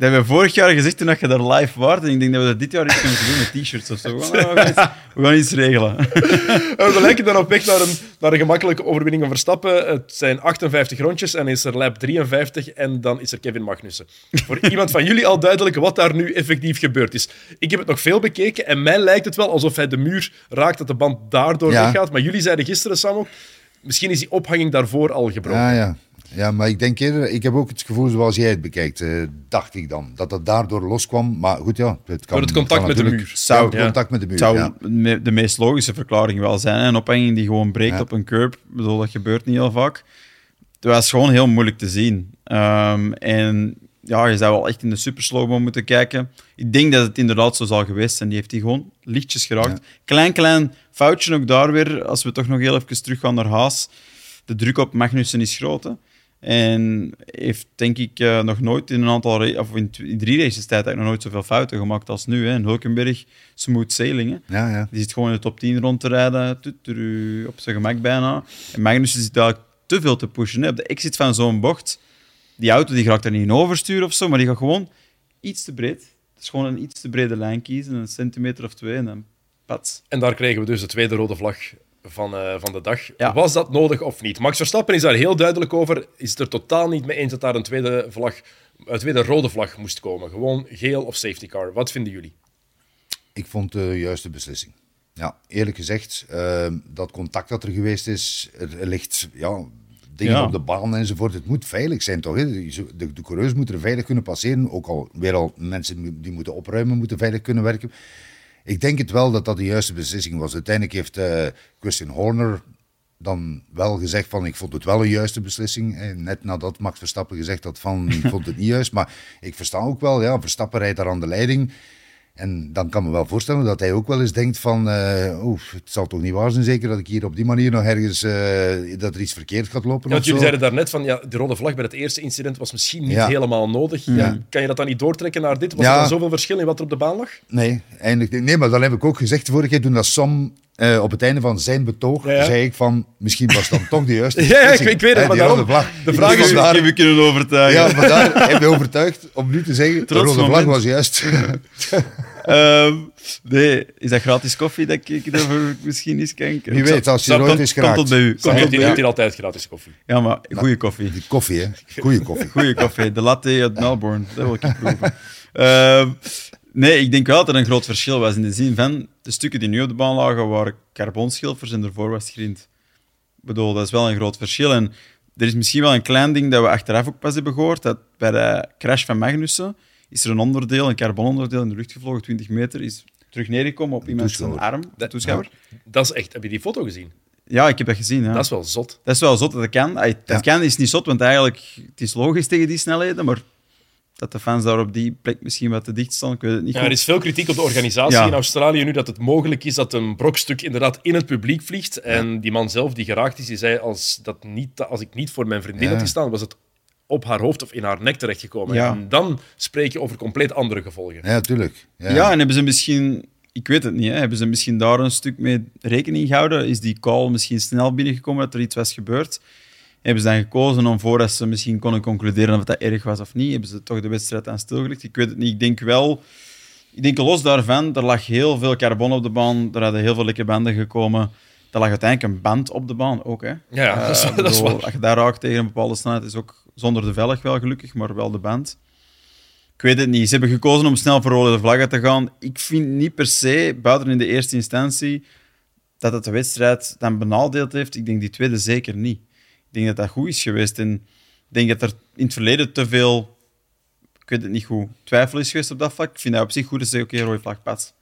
Dat hebben we vorig jaar gezegd toen je daar live was. En ik denk dat we dat dit jaar iets kunnen doen met t-shirts of zo. We gaan, iets, we gaan iets regelen. we lijken dan op weg naar een, naar een gemakkelijke overwinning van Verstappen. Het zijn 58 rondjes en is er lap 53 en dan is er Kevin Magnussen. Voor iemand van jullie al duidelijk wat daar nu effectief gebeurd is. Ik heb het nog veel bekeken en mij lijkt het wel alsof hij de muur raakt, dat de band daardoor ja. weggaat. Maar jullie zeiden gisteren, Sam, misschien is die ophanging daarvoor al gebroken. Ja, ja. Ja, maar ik denk eerder, ik heb ook het gevoel zoals jij het bekijkt, uh, dacht ik dan, dat dat daardoor loskwam. Maar goed, ja, het kan. Door het contact met de muur. Zou, ja. contact met de muur, zou ja. de meest logische verklaring wel zijn. Een ophanging die gewoon breekt op een curb, bedoel, dat gebeurt niet heel vaak. Het was gewoon heel moeilijk te zien. Um, en ja, je zou wel echt in de super slow moeten kijken. Ik denk dat het inderdaad zo zal geweest zijn. Die heeft hij gewoon lichtjes geraakt. Klein, klein foutje ook daar weer, als we toch nog heel even terug gaan naar Haas. De druk op Magnussen is groot. Hè. En heeft, denk ik, uh, nog nooit in een aantal of in, drie races tijd nog nooit zoveel fouten gemaakt als nu. Hè. In Hulkenberg, smooth sailing. Ja, ja. Die zit gewoon in de top 10 rond te rijden, op zijn gemak bijna. En Magnus zit daar te veel te pushen. Hè. Op de exit van zo'n bocht, die auto die gaat er niet in oversturen of zo, maar die gaat gewoon iets te breed. Het is gewoon een iets te brede lijn kiezen, een centimeter of twee en dan pats. En daar kregen we dus de tweede rode vlag van, uh, van de dag. Was dat nodig of niet? Max Verstappen is daar heel duidelijk over. Is het er totaal niet mee eens dat daar een tweede, vlag, een tweede rode vlag moest komen. Gewoon geel of safety car. Wat vinden jullie? Ik vond de juiste beslissing. Ja, eerlijk gezegd, uh, dat contact dat er geweest is, er, ligt ja, dingen op de baan enzovoort. Het moet veilig zijn, toch? Hè? De, de coureurs moeten er veilig kunnen passeren. Ook al weer al mensen die moeten opruimen, moeten veilig kunnen werken. Ik denk het wel dat dat de juiste beslissing was. Uiteindelijk heeft uh, Christian Horner dan wel gezegd van ik vond het wel een juiste beslissing. Net nadat Max Verstappen gezegd had van ik vond het niet juist. Maar ik versta ook wel, ja, Verstappen rijdt daar aan de leiding. En dan kan me wel voorstellen dat hij ook wel eens denkt van, uh, het zal toch niet waar zijn zeker dat ik hier op die manier nog ergens, uh, dat er iets verkeerd gaat lopen. Ja, jullie zeiden daarnet van, ja, de rode vlag bij het eerste incident was misschien niet helemaal nodig. Ja. Kan je dat dan niet doortrekken naar dit? Was er dan zoveel verschil in wat er op de baan lag? Nee, eindelijk Nee, maar dan heb ik ook gezegd vorige keer toen dat Sam uh, op het einde van zijn betoog zei ik van, misschien was dan toch de juiste Ja, ik, ik, weet het, maar daarom, de vraag is... Daar heb ik kunnen overtuigen. Ja, maar daar heb je overtuigd om nu te zeggen, Trots de rode vlag was juist. um, nee, is dat gratis koffie dat ik ervoor misschien eens kenken? Wie weet, als je er ooit is geraakt. Komt tot bij u. Komt tot bij u. altijd gratis koffie. Ja, maar goede koffie. Die koffie, hè. Goede koffie. Goede koffie. De latte uit Melbourne, dat wil ik proeven. Uh, nee, ik denk wel dat er een groot verschil was in de zin van de stukken die nu op de baan lagen waren carbonschilfers en ervoor was grind. Ik bedoel, dat is wel een groot verschil. En er is misschien wel een klein ding dat we achteraf ook pas hebben gehoord, dat bij de crash van Magnussen is er een onderdeel, een carbononderdeel in de lucht gevlogen, 20 meter, is terug neergekomen op iemand zijn arm, de toeschouwer. dat is echt... Heb je die foto gezien? Ja, ik heb dat gezien. Ja. Dat is wel zot. Dat is wel zot, dat kan. Dat kan is niet zot, want eigenlijk het is logisch tegen die snelheden, maar dat de fans daar op die plek misschien wat te dicht staan. Ik weet het niet. Ja, er is veel kritiek op de organisatie in Australië nu dat het mogelijk is dat een brokstuk inderdaad in het publiek vliegt. En die man zelf die geraakt is, die zei als, dat niet, als ik niet voor mijn vriendin had gestaan, was het op haar hoofd of in haar nek terechtgekomen. Ja. En dan spreek je over compleet andere gevolgen. Ja, tuurlijk. Ja, ja en hebben ze misschien, ik weet het niet, hè, hebben ze misschien daar een stuk mee rekening gehouden? Is die call misschien snel binnengekomen dat er iets was gebeurd? Hebben ze dan gekozen om voordat ze misschien konden concluderen of dat erg was of niet, hebben ze toch de wedstrijd aan stilgelegd? Ik weet het niet. Ik denk wel, ik denk los daarvan, er lag heel veel carbon op de baan, er hadden heel veel lekke banden gekomen. Er lag uiteindelijk een band op de baan ook. Hè. Ja, dat is, uh, dat is waar. Als je daar raakt tegen een bepaalde snelheid, is ook zonder de velg wel gelukkig, maar wel de band. Ik weet het niet. Ze hebben gekozen om snel voor rode vlaggen te gaan. Ik vind niet per se, buiten in de eerste instantie, dat het de wedstrijd dan benadeeld heeft. Ik denk die tweede zeker niet. Ik denk dat dat goed is geweest. En ik denk dat er in het verleden te veel, ik weet het niet goed, twijfel is geweest op dat vlak. Ik vind dat op zich goed dat ze zeggen, oké, rode vlag pas.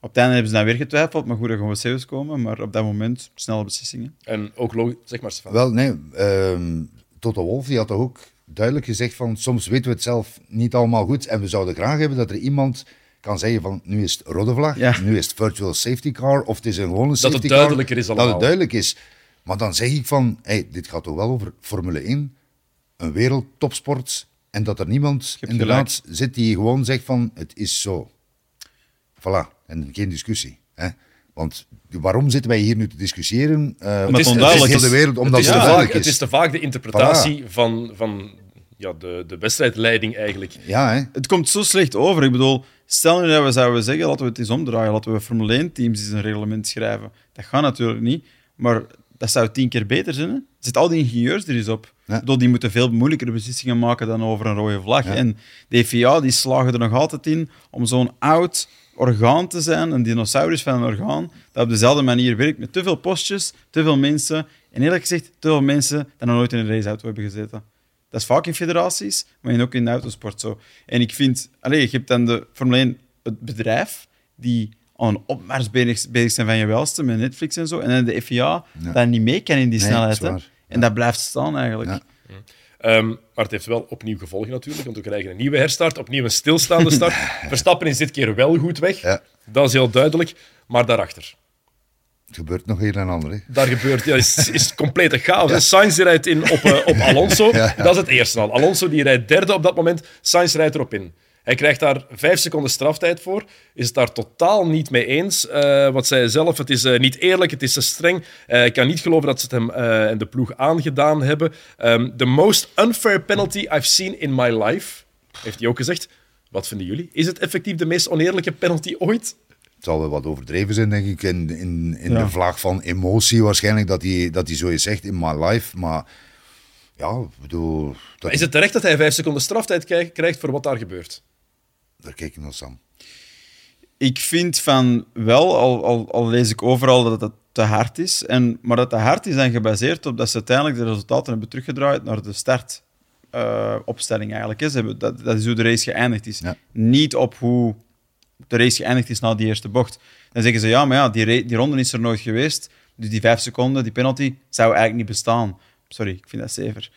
Op het einde hebben ze dan weer getwijfeld, maar goed, er gaan we zeeuws komen. Maar op dat moment, snelle beslissingen. En ook logisch, zeg maar Stefan. Wel, nee. ehm Toto Wolf die had toch ook duidelijk gezegd van soms weten we het zelf niet allemaal goed en we zouden graag hebben dat er iemand kan zeggen van nu is het rode vlag, Ja. nu is het virtual safety car of het is een gewone safety het car. duidelijker is Dat allemaal. het duidelijk is. Maar dan zeg ik van, hey, dit gaat toch wel over Formule 1, een wereldtopsport en dat er niemand hebt inderdaad zit die gewoon zegt van het is zo. Voilà, en geen discussie. Hè? Want waarom zitten wij hier nu te discussiëren? Eh, Omdat is- het onduidelijk heel de is. wereld, omdat het, is het te duidelijk vaak, is. het is te vaak de interpretatie van, van ja, de, de wedstrijdleiding eigenlijk. Ja, hè? Het komt zo slecht over. Ik bedoel, stel nu dat we zouden zeggen, laten we het eens omdraaien, laten we Formule 1-teams eens een reglement schrijven. Dat gaat natuurlijk niet, maar dat zou tien keer beter zijn. Hè? Er zitten al die ingenieurs er eens op. Ja. Bedoel, die moeten veel moeilijkere beslissingen maken dan over een rode vlag. En de FIA die slagen er nog altijd in om zo'n oud orgaan te zijn, een dinosaurus van een orgaan, dat op dezelfde manier werkt, met te veel postjes, te veel mensen. En eerlijk gezegd, te veel mensen die nog nooit in een raceauto hebben gezeten. Dat is vaak in federaties, maar ook in de autosport zo. En ik vind, allez, je hebt dan de Formule 1, het bedrijf, die een opmars bezig, bezig zijn van je welste met Netflix en zo. En dan de FIA, Ja. dat niet mee kan in die Nee, snelheid. dat. En dat blijft staan eigenlijk. Ja. Ehm, maar het heeft wel opnieuw gevolgen natuurlijk, want we krijgen een nieuwe herstart, opnieuw een stilstaande start. Verstappen is dit keer wel goed weg, Ja. dat is heel duidelijk. Maar daarachter, Het gebeurt nog een en ander. Hè? daar gebeurt, ja, is, is complete chaos. hè. Sainz die rijdt in op, eh, op Alonso, Ja, ja. dat is het eerste al. Alonso die rijdt derde op dat moment, Sainz rijdt erop in. Hij krijgt daar vijf seconden straftijd voor. Is het daar totaal niet mee eens. Eh, wat zei hij zelf, het is eh, niet eerlijk, het is te streng. Eh, ik kan niet geloven dat ze het hem eh, en de ploeg aangedaan hebben. Ehm, the most unfair penalty I've seen in my life, heeft hij ook gezegd. Wat vinden jullie? Is het effectief de meest oneerlijke penalty ooit? Het zal wel wat overdreven zijn, denk ik, in, in, in Ja. de vlaag van emotie waarschijnlijk, dat hij, dat hij zoiets zegt in my life. Maar ja, ik bedoel, dat, Is het terecht dat hij vijf seconden straftijd krijgt- krijgt voor wat daar gebeurt? Daar kijk ik naar Sam. Ik vind van wel, al, al, al lees ik overal dat het te hard is. En, maar dat te hard is dan gebaseerd op dat ze uiteindelijk de resultaten hebben teruggedraaid naar de startopstelling eigenlijk. Hebben, dat, dat is hoe de race geëindigd is. Ja. Niet op hoe de race geëindigd is na die eerste bocht. Dan zeggen ze, ja, maar ja, die, die ronde is er nooit geweest. Dus die vijf seconden, die penalty, zou eigenlijk niet bestaan. Sorry, ik vind dat zever.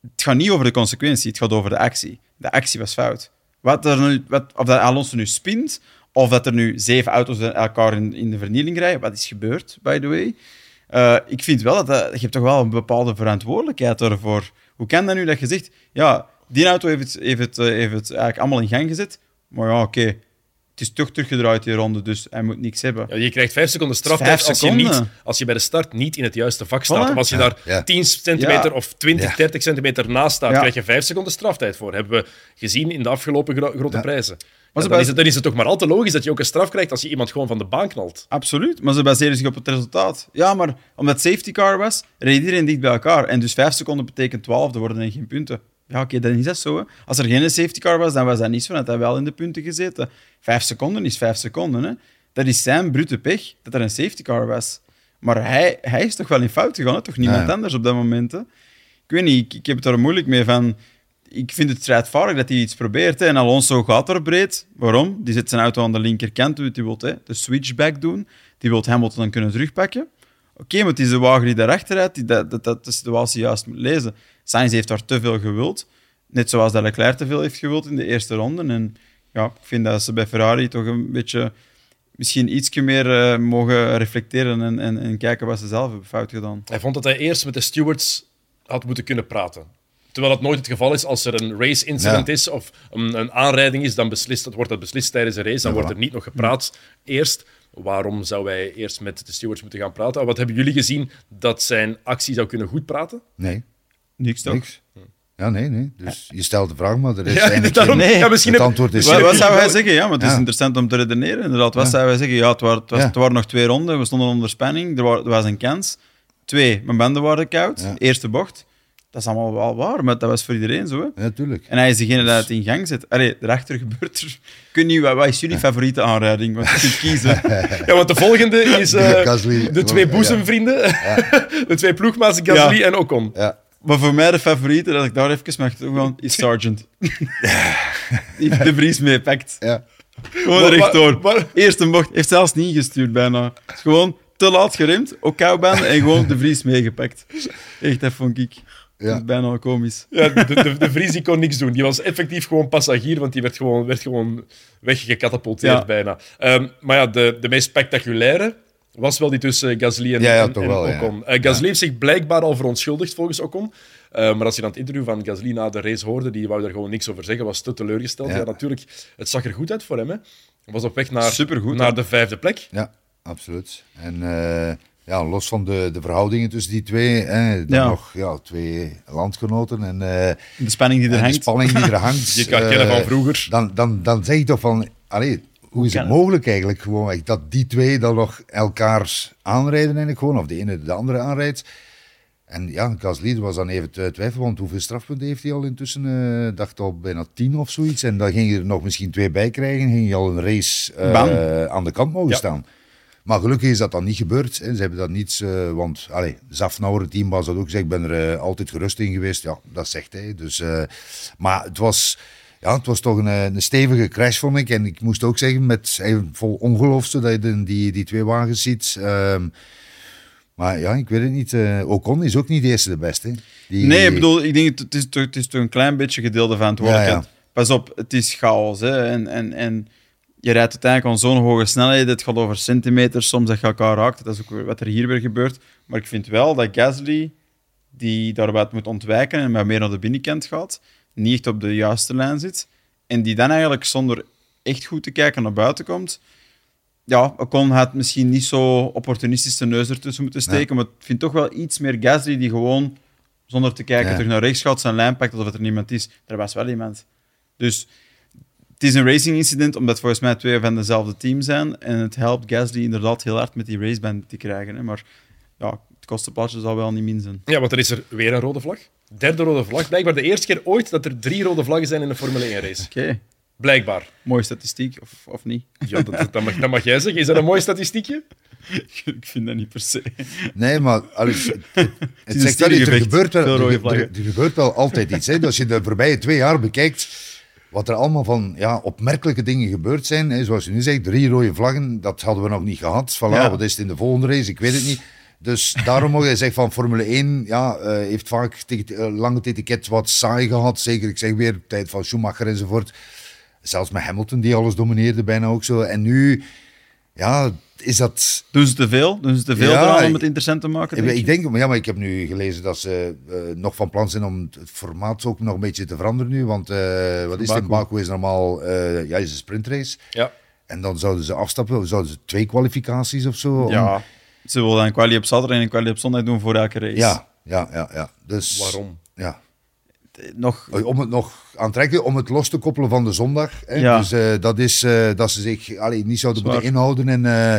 Het gaat niet over de consequentie, het gaat over de actie. De actie was fout. Wat er nu, wat, of dat Alonso nu spint, of dat er nu zeven auto's elkaar in, de vernieling rijden, wat is gebeurd, by the way. Eh, ik vind wel dat, dat je hebt toch wel een bepaalde verantwoordelijkheid daarvoor. Hoe kan dat nu dat je zegt, ja, die auto heeft het, heeft het, eh, heeft het eigenlijk allemaal in gang gezet, maar ja, oké, het is toch teruggedraaid die ronde, dus hij moet niks hebben. Ja, je krijgt vijf seconden straftijd Vijf als, je niet, als je bij de start niet in het juiste vak staat. Voilà. Of als je Ja, daar ja. 10 centimeter Ja. of 20, Ja. 30 centimeter naast staat, Ja. krijg je vijf seconden straftijd voor. Hebben we gezien in de afgelopen gro- grote Ja. prijzen. Maar dan, is het, dan is het toch maar al te logisch dat je ook een straf krijgt als je iemand gewoon van de baan knalt. Absoluut, maar ze baseren zich op het resultaat. Ja, maar omdat het safety car was, reed iedereen dicht bij elkaar. En dus vijf seconden betekent 12, er worden geen punten. Ja, oké, dan is dat zo. Hè. Als er geen safety car was, dan was dat niet zo. Dan had hij wel in de punten gezeten. Vijf seconden is vijf seconden. Hè. Dat is zijn brute pech dat er een safety car was. Maar hij, hij is toch wel in fout gegaan, hè? toch niemand Ja. anders op dat moment. Hè. Ik weet niet, ik, ik heb het er moeilijk mee van... Ik vind het strijdvaardig dat hij iets probeert. Hè. En Alonso gaat er breed. Waarom? Die zet zijn auto aan de linkerkant. Die wil hè, de switchback doen. Die wil Hamilton dan kunnen terugpakken. Oké, maar het is de wagen die daarachter rijdt. Die dat, dat, dat de situatie juist moet lezen. Sainz heeft daar te veel gewild. Net zoals dat Leclerc te veel heeft gewild in de eerste ronde. En ja, ik vind dat ze bij Ferrari toch een beetje... Misschien ietsje meer eh, mogen reflecteren en, en, en kijken wat ze zelf hebben fout gedaan. Hij vond dat hij eerst met de stewards had moeten kunnen praten. Terwijl het nooit het geval is als er een race incident Ja. is of een, een aanrijding is, dan beslist, dat wordt dat beslist tijdens een race. Dan Ja, wordt er niet nog gepraat eerst. Waarom zou hij eerst met de stewards moeten gaan praten? Wat hebben jullie gezien dat zijn actie zou kunnen goed praten? Nee, Niks toch? niks. Ja, nee, nee. Dus je stelt de vraag, maar er is Ja, eigenlijk daarom, geen- Nee, ja, misschien het antwoord is Wat, wat hebben zou hij jullie zeggen? Ja, maar het is Ja. interessant om te redeneren. Inderdaad, wat Ja. zou hij zeggen? Ja, het, waren, het, was, Ja. het waren nog twee ronden, we stonden onder spanning, er, wa- er was een kans. Twee, mijn banden waren koud, Ja. eerste bocht. Dat is allemaal wel waar, maar dat was voor iedereen zo. Hè? Ja, natuurlijk. En hij is degene dat het in gang zet. Allee, daarachter gebeurt er... Weet niet, wat, wat is jullie favoriete aanrijding? Want je kunt kiezen. Ja, want de volgende is eh, Gasly. de twee Ja. boezemvrienden. de twee ploegmaats, Gasly Ja. en Ocon. Ja. Maar voor mij de favoriete, dat ik daar even mag toegaan, is Sargent. Die de Vries meepakt. Ja. Gewoon Maar- rechtdoor. maar- maar- Eerste bocht. Heeft zelfs niet gestuurd bijna. Het is gewoon te laat geremd, ook koubaan en gewoon de Vries meegepakt. Echt, dat vond ik Ja. dat is bijna komisch. Ja, de, de, de Vries die kon niks doen. Die was effectief gewoon passagier, want die werd gewoon, werd gewoon weggecatapulteerd Ja. bijna. Ehm, maar ja, de, de meest spectaculaire was wel die tussen Gasly en, Ja, ja, en- toch en wel, ja. Ocon. Eh, Gasly heeft zich blijkbaar al verontschuldigd volgens Ocon. Eh, maar als je dan het interview van Gasly na de race hoorde, die wou daar gewoon niks over zeggen, was te teleurgesteld. Ja. Ja. natuurlijk, het zag er goed uit voor hem. Hè. Hij was op weg naar, Supergoed, naar hè. de vijfde plek. Ja, absoluut. En eh, ja, los van de, de verhoudingen tussen die twee, hè, dan Ja. nog ja, twee landgenoten en, eh, De spanning die er en de hangt. spanning die er hangt. Je kan kennen eh, van vroeger. Dan, dan, dan zeg je toch van, allee, hoe is het mogelijk eigenlijk gewoon dat die twee dan nog elkaar aanrijden eigenlijk gewoon, of de ene de andere aanrijdt. En ja, Gasly was dan even te twijfelen, want hoeveel strafpunten heeft hij al intussen? eh dacht al bijna tien of zoiets. En dan ging je er nog misschien twee bij krijgen, ging je al een race aan de kant mogen Ja. staan. Maar gelukkig is dat dan niet gebeurd. Hè. Ze hebben dat niet, eh, want allee, Zafnauer, het team, was dat ook gezegd. Ik ben er eh, altijd gerust in geweest. Ja, dat zegt hij. Dus, eh, maar het was, ja, het was toch een, een stevige crash, vond ik. En ik moest ook zeggen, met vol ongeloof, dat je de- die, die twee wagens ziet. Ehm, maar ja, ik weet het niet. eh Ocon is ook niet de eerste de beste. Die, Nee, ik bedoel, ik denk, het- het is, toch, het is toch een klein beetje gedeelde verantwoordelijkheid. Ja, Pas op, het is chaos. Hè? En, en, en je rijdt uiteindelijk aan zo'n hoge snelheid. Het gaat over centimeters, soms dat je elkaar raakt. Dat is ook wat er hier weer gebeurt. Maar ik vind wel dat Gasly, die daar wat moet ontwijken en wat meer naar de binnenkant gaat, niet echt op de juiste lijn zit. En die dan eigenlijk zonder echt goed te kijken naar buiten komt. Ja, Ocon had misschien niet zo opportunistisch de neus ertussen moeten steken, maar ik vind toch wel iets meer Gasly die gewoon zonder te kijken Ja. terug naar rechts gaat, zijn lijn pakt alsof er niemand is. Er was wel iemand. Dus is een racing incident, omdat volgens mij twee van dezelfde team zijn. En het helpt Gasly inderdaad heel hard met die raceband te krijgen. Hè. Maar ja, het kostenplaatje zal wel niet min zijn. Ja, want er is er weer een rode vlag. Derde rode vlag. Blijkbaar de eerste keer ooit dat er drie rode vlaggen zijn in een Formule 1 race. Oké, Blijkbaar. mooie statistiek, of, of niet? Ja, dat, dat, mag, dat mag jij zeggen. Is dat een mooi statistiekje? ik vind dat niet per se. Nee, maar allee, het, het, zegt er gebeurt wel, er, er- er gebeurt wel altijd iets. Hè. Als je de voorbije twee jaar bekijkt, wat er allemaal van ja, opmerkelijke dingen gebeurd zijn. Hè. Zoals je nu zegt, drie rode vlaggen, dat hadden we nog niet gehad. Voilà, Ja. wat is het in de volgende race? Ik weet het niet. Dus daarom mag je zeggen van Formule 1 ja, eh, heeft vaak tegen, eh, lang het etiket wat saai gehad. Zeker, ik zeg weer, tijd van Schumacher enzovoort. Zelfs met Hamilton, die alles domineerde, bijna ook zo. En nu, ja, is dat Doen ze te veel? Doen ze te veel Ja, eraan om het interessant te maken? ik, denk ik je? denk, maar ja, maar ik heb nu gelezen dat ze eh, nog van plan zijn om het formaat ook nog een beetje te veranderen nu. Want eh, wat is het in Baku. Baku is normaal eh, ja, is een sprintrace. Ja. En dan zouden ze afstappen, zouden ze twee kwalificaties of zo. om- Ja, ze willen een kwalie op zaterdag en een kwalie op zondag doen voor elke race. ja, ja, ja, ja. Dus, Waarom? Ja. Nog, Om het nog aantrekken, om het los te koppelen van de zondag. Hè. Ja. Dus eh, dat is eh, dat ze zich allee, niet zouden Zwaar. moeten inhouden en, eh,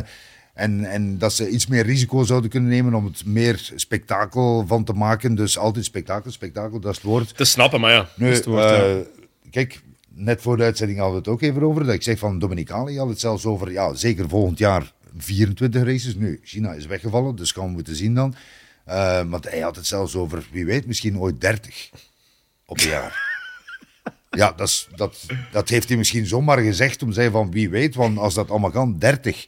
en, en dat ze iets meer risico zouden kunnen nemen om het meer spektakel van te maken. Dus altijd spektakel, spektakel, dat is het woord. Te snappen, maar ja. Nu, is het woord, eh, ja. kijk, net voor de uitzending hadden we het ook even over. Dat ik zeg van Dominicali had het zelfs over, ja, zeker volgend jaar 24 races. Nu, China is weggevallen, dus gaan we moeten zien dan. Eh, maar hij had het zelfs over, wie weet, misschien ooit 30 op een jaar. Ja, dat, is, dat, dat heeft hij misschien zomaar gezegd om te zeggen van wie weet, want als dat allemaal kan, 30.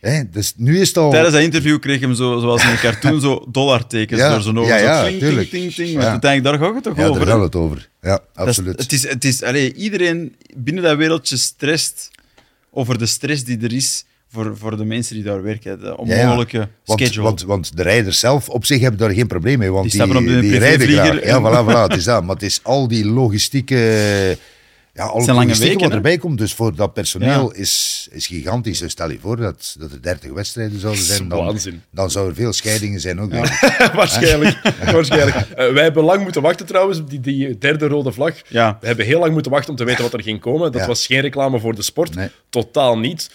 Hè, dus nu is het al... Tijdens dat interview kreeg hem zo, zoals in een cartoon zo dollartekens Ja, door zijn ogen. ja, ja. Ja. Want uiteindelijk daar gaat het toch ja, over. daar hè? gaat het over. Ja, is- absoluut. het is, het is, allee, iedereen binnen dat wereldje strest over de stress die er is voor, voor de mensen die daar werken. De Ja, ja. onmogelijke Want, schedule. want, want de rijders zelf op zich hebben daar geen probleem mee. Want Die die, stappen op de die rijden graag. Ja, voilà, voilà, het is dat. Maar het is al die logistieke... Ja, al het lange logistieke weken, wat hè? erbij komt. Dus voor dat personeel Ja. is, is gigantisch. Dus stel je voor dat, dat er 30 wedstrijden zouden zijn. Dan, waanzin. dan zouden er veel scheidingen zijn ook. waarschijnlijk. waarschijnlijk. Eh, wij hebben lang moeten wachten trouwens, op die, die derde rode vlag. Ja. We hebben heel lang moeten wachten om te weten wat er ging komen. Dat Ja. was geen reclame voor de sport. Nee. Totaal niet.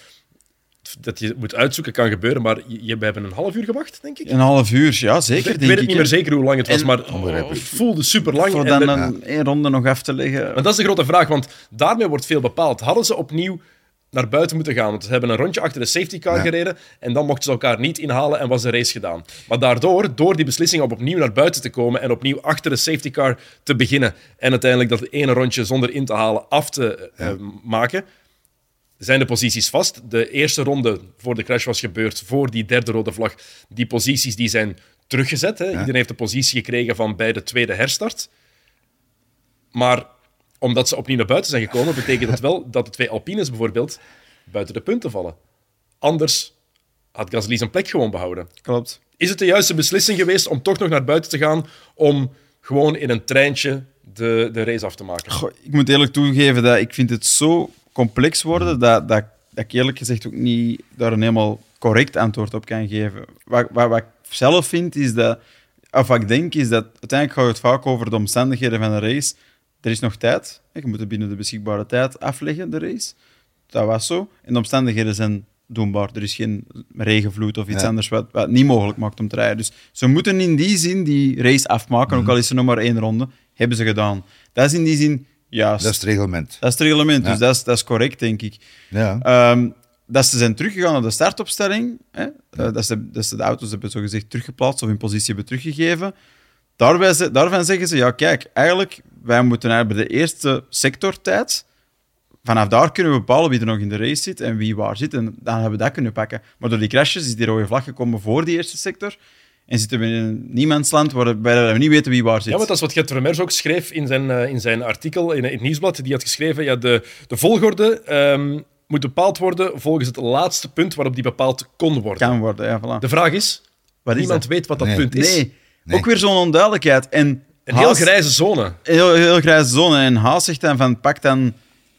Dat je moet uitzoeken kan gebeuren, maar je, we hebben een half uur gewacht, denk ik. Een half uur, ja, zeker. ik denk weet ik, niet meer zeker hoe lang het was, En- maar het voelde super lang. Voor dan een één ronde nog af te leggen. Maar dat is de grote vraag, want daarmee wordt veel bepaald. Hadden ze opnieuw naar buiten moeten gaan? Want ze hebben een rondje achter de safety car Ja. gereden en dan mochten ze elkaar niet inhalen en was de race gedaan. Maar daardoor, door die beslissing om opnieuw naar buiten te komen en opnieuw achter de safety car te beginnen en uiteindelijk dat ene rondje zonder in te halen af te eh, maken, zijn de posities vast. De eerste ronde voor de crash was gebeurd voor die derde rode vlag. Die posities die zijn teruggezet. Hè. Iedereen heeft de positie gekregen van bij de tweede herstart. Maar omdat ze opnieuw naar buiten zijn gekomen, betekent dat wel dat de twee Alpines bijvoorbeeld buiten de punten vallen. Anders had Gasly zijn plek gewoon behouden. Klopt. Is het de juiste beslissing geweest om toch nog naar buiten te gaan om gewoon in een treintje de, de race af te maken? Goh, ik moet eerlijk toegeven dat ik vind het zo complex worden dat, dat, dat ik eerlijk gezegd ook niet daar een helemaal correct antwoord op kan geven. Wat, wat, wat ik zelf vind is dat, of wat ik denk is dat uiteindelijk gaat het vaak over de omstandigheden van een race. Er is nog tijd. Je moet het binnen de beschikbare tijd afleggen, de race. Dat was zo. En de omstandigheden zijn doenbaar. Er is geen regenvloed of iets Ja. anders wat, wat niet mogelijk maakt om te rijden. Dus ze moeten in die zin die race afmaken, ook al is er nog maar één ronde. Hebben ze gedaan. Dat is in die zin juist. Dat is het reglement. Dat is het reglement, Ja. dus dat is, dat is correct, denk ik. Ja. Ehm, dat ze zijn teruggegaan naar de startopstelling, hè? eh, dat, ze, dat ze de auto's hebben zogezegd teruggeplaatst of in positie hebben teruggegeven. Daarbij, ze- daarvan zeggen ze, ja kijk, eigenlijk, wij moeten eigenlijk bij de eerste sectortijd, vanaf daar kunnen we bepalen wie er nog in de race zit en wie waar zit. En dan hebben we dat kunnen pakken. Maar door die crashes is die rode vlag gekomen voor die eerste sector. En zitten we in een niemandsland waarbij we niet weten wie waar zit. Ja, want dat is wat Gert Vermeers ook schreef in zijn, eh, in zijn artikel in, in het Nieuwsblad. Die had geschreven, ja, de, de volgorde ehm, moet bepaald worden volgens het laatste punt waarop die bepaald kon worden. kan worden, ja, voilà. De vraag is, Wat niemand weet wat dat Nee. punt is. Nee. Nee. ook weer zo'n onduidelijkheid. En Een heel grijze zone. heel, heel grijze zone. En Haas zegt dan van, pak dan,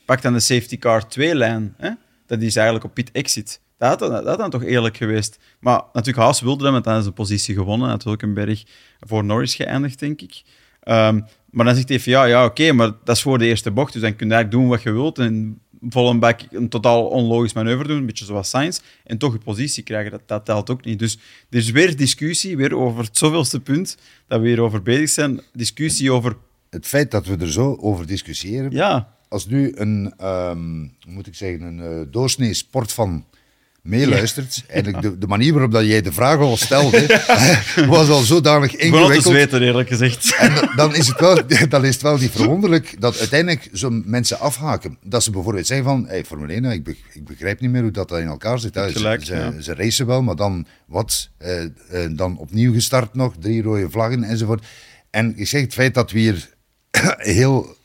pak dan de safety car 2-lijn. hè? Dat is eigenlijk op pit exit. Dat had, dan- dat had dan toch eerlijk geweest. Maar natuurlijk, Haas wilde dat, want dan is de positie gewonnen. Had Hulkenberg voor Norris geëindigd, denk ik. Ehm, maar dan zegt hij van, ja, ja oké, maar dat is voor de eerste bocht. Dus dan kun je eigenlijk doen wat je wilt. En vol een bak een totaal onlogisch manoeuvre doen, een beetje zoals Sainz. En toch je positie krijgen, dat, dat telt ook niet. Dus er is weer discussie, weer over het zoveelste punt dat we hierover bezig zijn. Discussie over, Het feit dat we er zo over discussiëren. ja, Als nu een, hoe moet ik zeggen, een eh doorsnee sportfan meeluistert. Eigenlijk de, de manier waarop dat jij de vraag al stelde, was al zodanig ik ingewikkeld. zweten, eerlijk gezegd. En da- dan is, het wel, dan is het wel niet verwonderlijk dat uiteindelijk zo mensen afhaken. Dat ze bijvoorbeeld zeggen van, hey, Formule 1, ik, be- ik begrijp niet meer hoe dat in elkaar zit. gelijk, ze, ja. ze racen wel, maar dan wat? Eh, eh, dan opnieuw gestart nog, drie rode vlaggen enzovoort. En ik zeg het feit dat we hier heel...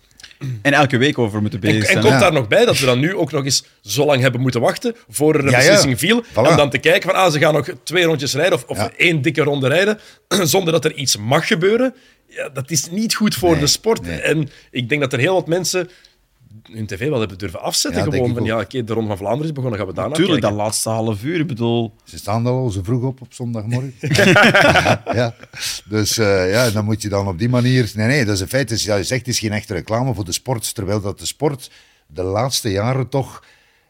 En elke week over moeten En, bezig en zijn. komt Ja. daar nog bij dat we dan nu ook nog eens zo lang hebben moeten wachten voor er een Ja, beslissing viel. Voilà. En dan te kijken van, ah, ze gaan nog twee rondjes rijden of, of één dikke ronde rijden, zonder dat er iets mag gebeuren. Ja, dat is niet goed voor Nee, de sport. nee. En ik denk dat er heel wat mensen hun tv wel hebben durven afzetten. Ja, gewoon van, ja, oké, de Ronde van Vlaanderen is begonnen, gaan we daarna Natuurlijk, dat laatste half uur, ik bedoel... Ze staan er al zo vroeg op op zondagmorgen. ja. Dus eh, ja, dan moet je dan op die manier... Nee, nee, dat is een feit. Is, ja, je zegt, het is geen echte reclame voor de sport. Terwijl dat de sport de laatste jaren toch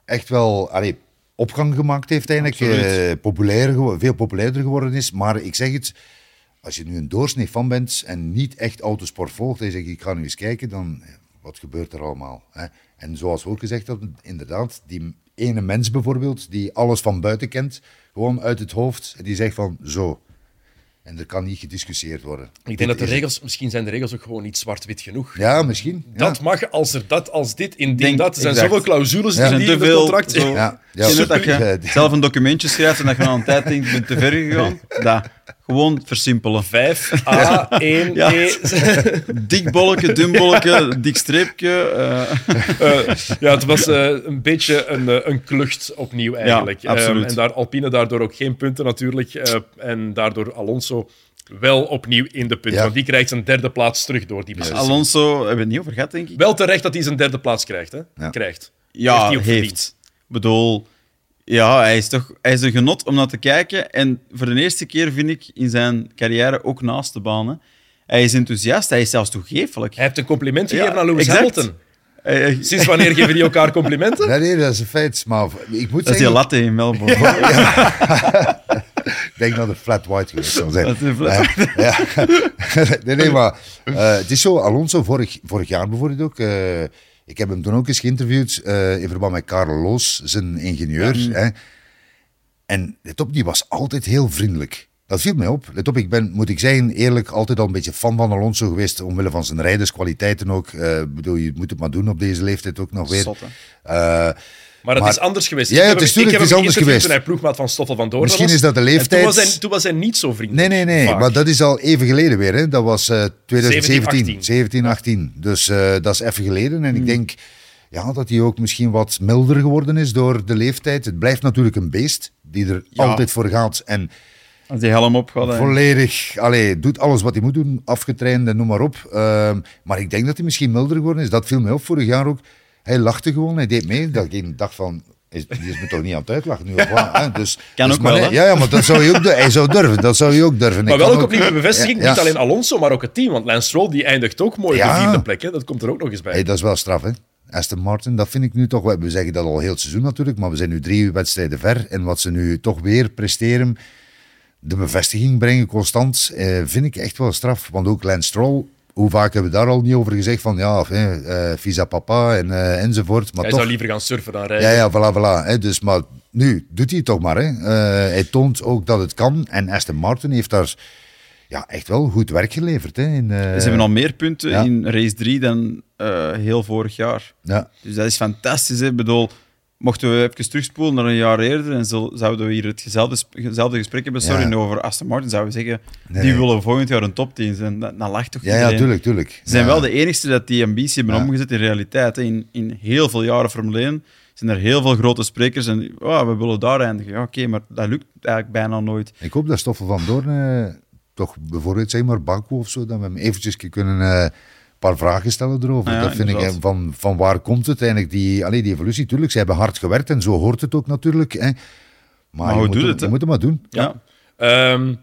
echt wel allee, opgang gemaakt heeft eigenlijk. Eh, populair, veel populairder geworden is. Maar ik zeg het, als je nu een doorsnee fan bent en niet echt autosport volgt en je zegt, ik ga nu eens kijken, dan wat gebeurt er allemaal? Hè? En zoals we ook gezegd hadden, inderdaad, die ene mens bijvoorbeeld, die alles van buiten kent, gewoon uit het hoofd, die zegt van zo. En er kan niet gediscussieerd worden. Ik denk dat de regels, misschien zijn de regels ook gewoon niet zwart-wit genoeg. Ja, misschien. Ja. Dat mag als er dat, als dit, indien Denk- dat. Er zijn exact. zoveel clausules Ja. Er in zijn die te in het veel... contract. Zo, Ja, ja, je dat je zelf een documentje schrijft en dat je na een tijd denkt, ik ben te ver gegaan? Dat. Gewoon versimpelen. 5A, 1, Ja. E. Dik bolletje, dun bolletje, dik streepje. eh. Eh, ja, het was eh, een beetje een, een klucht opnieuw eigenlijk. Ja, absoluut. Ehm, en daar Alpine daardoor ook geen punten natuurlijk. en daardoor Alonso wel opnieuw in de punten. Ja. Want die krijgt zijn derde plaats terug door die beslissing. Alonso, hebben we het niet over gehad, denk ik? Wel terecht dat hij zijn derde plaats krijgt. Hè? Ja. Krijgt. Ja, Heeft. Ik bedoel, ja, hij is toch hij is een genot om naar te kijken. En voor de eerste keer vind ik in zijn carrière ook naast de baan. hè. Hij is enthousiast, hij is zelfs toegeeflijk. Hij heeft een compliment gegeven Ja, aan Lewis exact. Hamilton. Sinds wanneer geven die elkaar complimenten? Nee, nee, dat is een feit. Maar ik moet Dat is die zeggen... latte in Melbourne. denk dat het flat white geweest zal zijn. Nee, nee, maar eh, het is zo. Alonso, vorig, vorig jaar bijvoorbeeld ook. eh, ik heb hem toen ook eens geïnterviewd eh, in verband met Karel Loos, zijn ingenieur. Hè. En let op, die was altijd heel vriendelijk. Dat viel mij op. Let op, ik ben, moet ik zeggen, eerlijk altijd al een beetje fan van Alonso geweest. Omwille van zijn rijderskwaliteiten ook. Ik bedoel, je moet het maar doen op deze leeftijd ook nog weer. Zot, Maar het Maar- is anders geweest. Ja, het is tuurlijk, ik heb het is hem anders geweest. toen hij ploegmaat van Stoffel van Doorn Misschien was. is dat de leeftijd- toen was, hij, toen was hij niet zo vriendelijk. Nee, nee, nee. Vaak. Maar dat is al even geleden weer. Hè. Dat was eh 2017, 17, 17, 18. Dus eh, dat is even geleden. En ik denk ja, dat hij ook misschien wat milder geworden is door de leeftijd. Het blijft natuurlijk een beest die er Ja. altijd voor gaat. En Als die helm op gaat. volledig, allee, doet alles wat hij moet doen, afgetraind en noem maar op. Ehm, maar ik denk dat hij misschien milder geworden is. Dat viel mij op vorig jaar ook. Hij lachte gewoon, hij deed mee. Dat ik dacht van, is, die is me toch niet aan het uitlachen nu? Dus, Kan dus, ook maar wel, nee? Ja, ja, maar dat zou je ook, doen. hij zou durven. Dat zou je ook durven. Maar Ik wel kan ook opnieuw de bevestiging, Ja, niet alleen Alonso, maar ook het team. Want Lance Stroll die eindigt ook mooi op de vierde plek. Hè. Dat komt er ook nog eens bij. Hey, dat is wel straf, hè? Aston Martin, dat vind ik nu toch... wel- We zeggen dat al heel het seizoen natuurlijk, maar we zijn nu drie wedstrijden ver. En wat ze nu toch weer presteren, de bevestiging brengen constant, eh, vind ik echt wel straf. Want ook Lance Stroll, hoe vaak hebben we daar al niet over gezegd van ja, eh, eh, visa papa en, eh, enzovoort. Maar hij toch, zou liever gaan surfen dan rijden. ja, ja, voilà, voilà. Hè, dus, maar nu doet hij het toch maar. Hè. Eh, hij toont ook dat het kan. En Aston Martin heeft daar ja, echt wel goed werk geleverd. Hè, in, eh, Ze hebben al meer punten ja. in race 3 dan eh, heel vorig jaar. ja. Dus dat is fantastisch. Hè? Ik bedoel, mochten we even terugspoelen naar een jaar eerder en zo, zouden we hier hetzelfde, sp- hetzelfde gesprek hebben sorry, Ja. over Aston Martin, zouden we zeggen, Nee. die willen volgend jaar een top 10 zijn. Dat, lacht toch Ja, ja, tuurlijk, tuurlijk. Ze zijn ja. wel de enigste dat die ambitie hebben omgezet in realiteit. In, in heel veel jaren Formule 1 zijn er heel veel grote sprekers en oh, we willen daar eindigen. Ja, oké, maar dat lukt eigenlijk bijna nooit. Ik hoop dat Stoffel van Doorn, eh, toch bijvoorbeeld zeg maar Baku of zo, dat we hem eventjes kunnen eh, paar vragen stellen erover. Ja, dat vind ik, inderdaad. van, van waar komt het eigenlijk, die, allee, die evolutie? Tuurlijk, ze hebben hard gewerkt en zo hoort het ook natuurlijk. Hè. Maar, Maar je hoe moet doet hem- het? Je moet het maar doen. Ja. Ehm,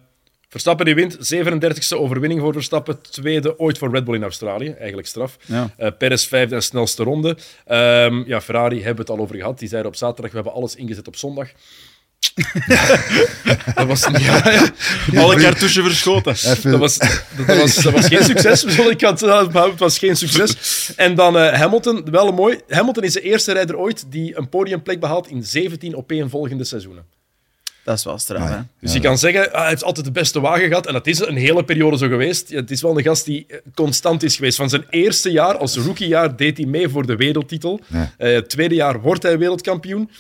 Verstappen die wint, 37e overwinning voor Verstappen, tweede ooit voor Red Bull in Australië, eigenlijk straf. Ja. Eh, Perez vijfde en snelste ronde. Ehm, ja, Ferrari hebben we het al over gehad. Die zeiden op zaterdag, we hebben alles ingezet op zondag. dat was, ja, ja. Alle cartouchen verschoten. Dat was, dat, dat was, dat was geen succes. Ik had, het was geen succes. En dan eh, Hamilton, wel een mooi. Hamilton is de eerste rijder ooit die een podiumplek behaalt in 17 opeenvolgende seizoenen. Dat is wel straf, hè? Dus je kan zeggen, ah, hij heeft altijd de beste wagen gehad. En dat is een hele periode zo geweest. Ja, het is wel een gast die eh, constant is geweest. Van zijn eerste jaar, als rookiejaar, deed hij mee voor de wereldtitel. Eh, tweede jaar wordt hij wereldkampioen.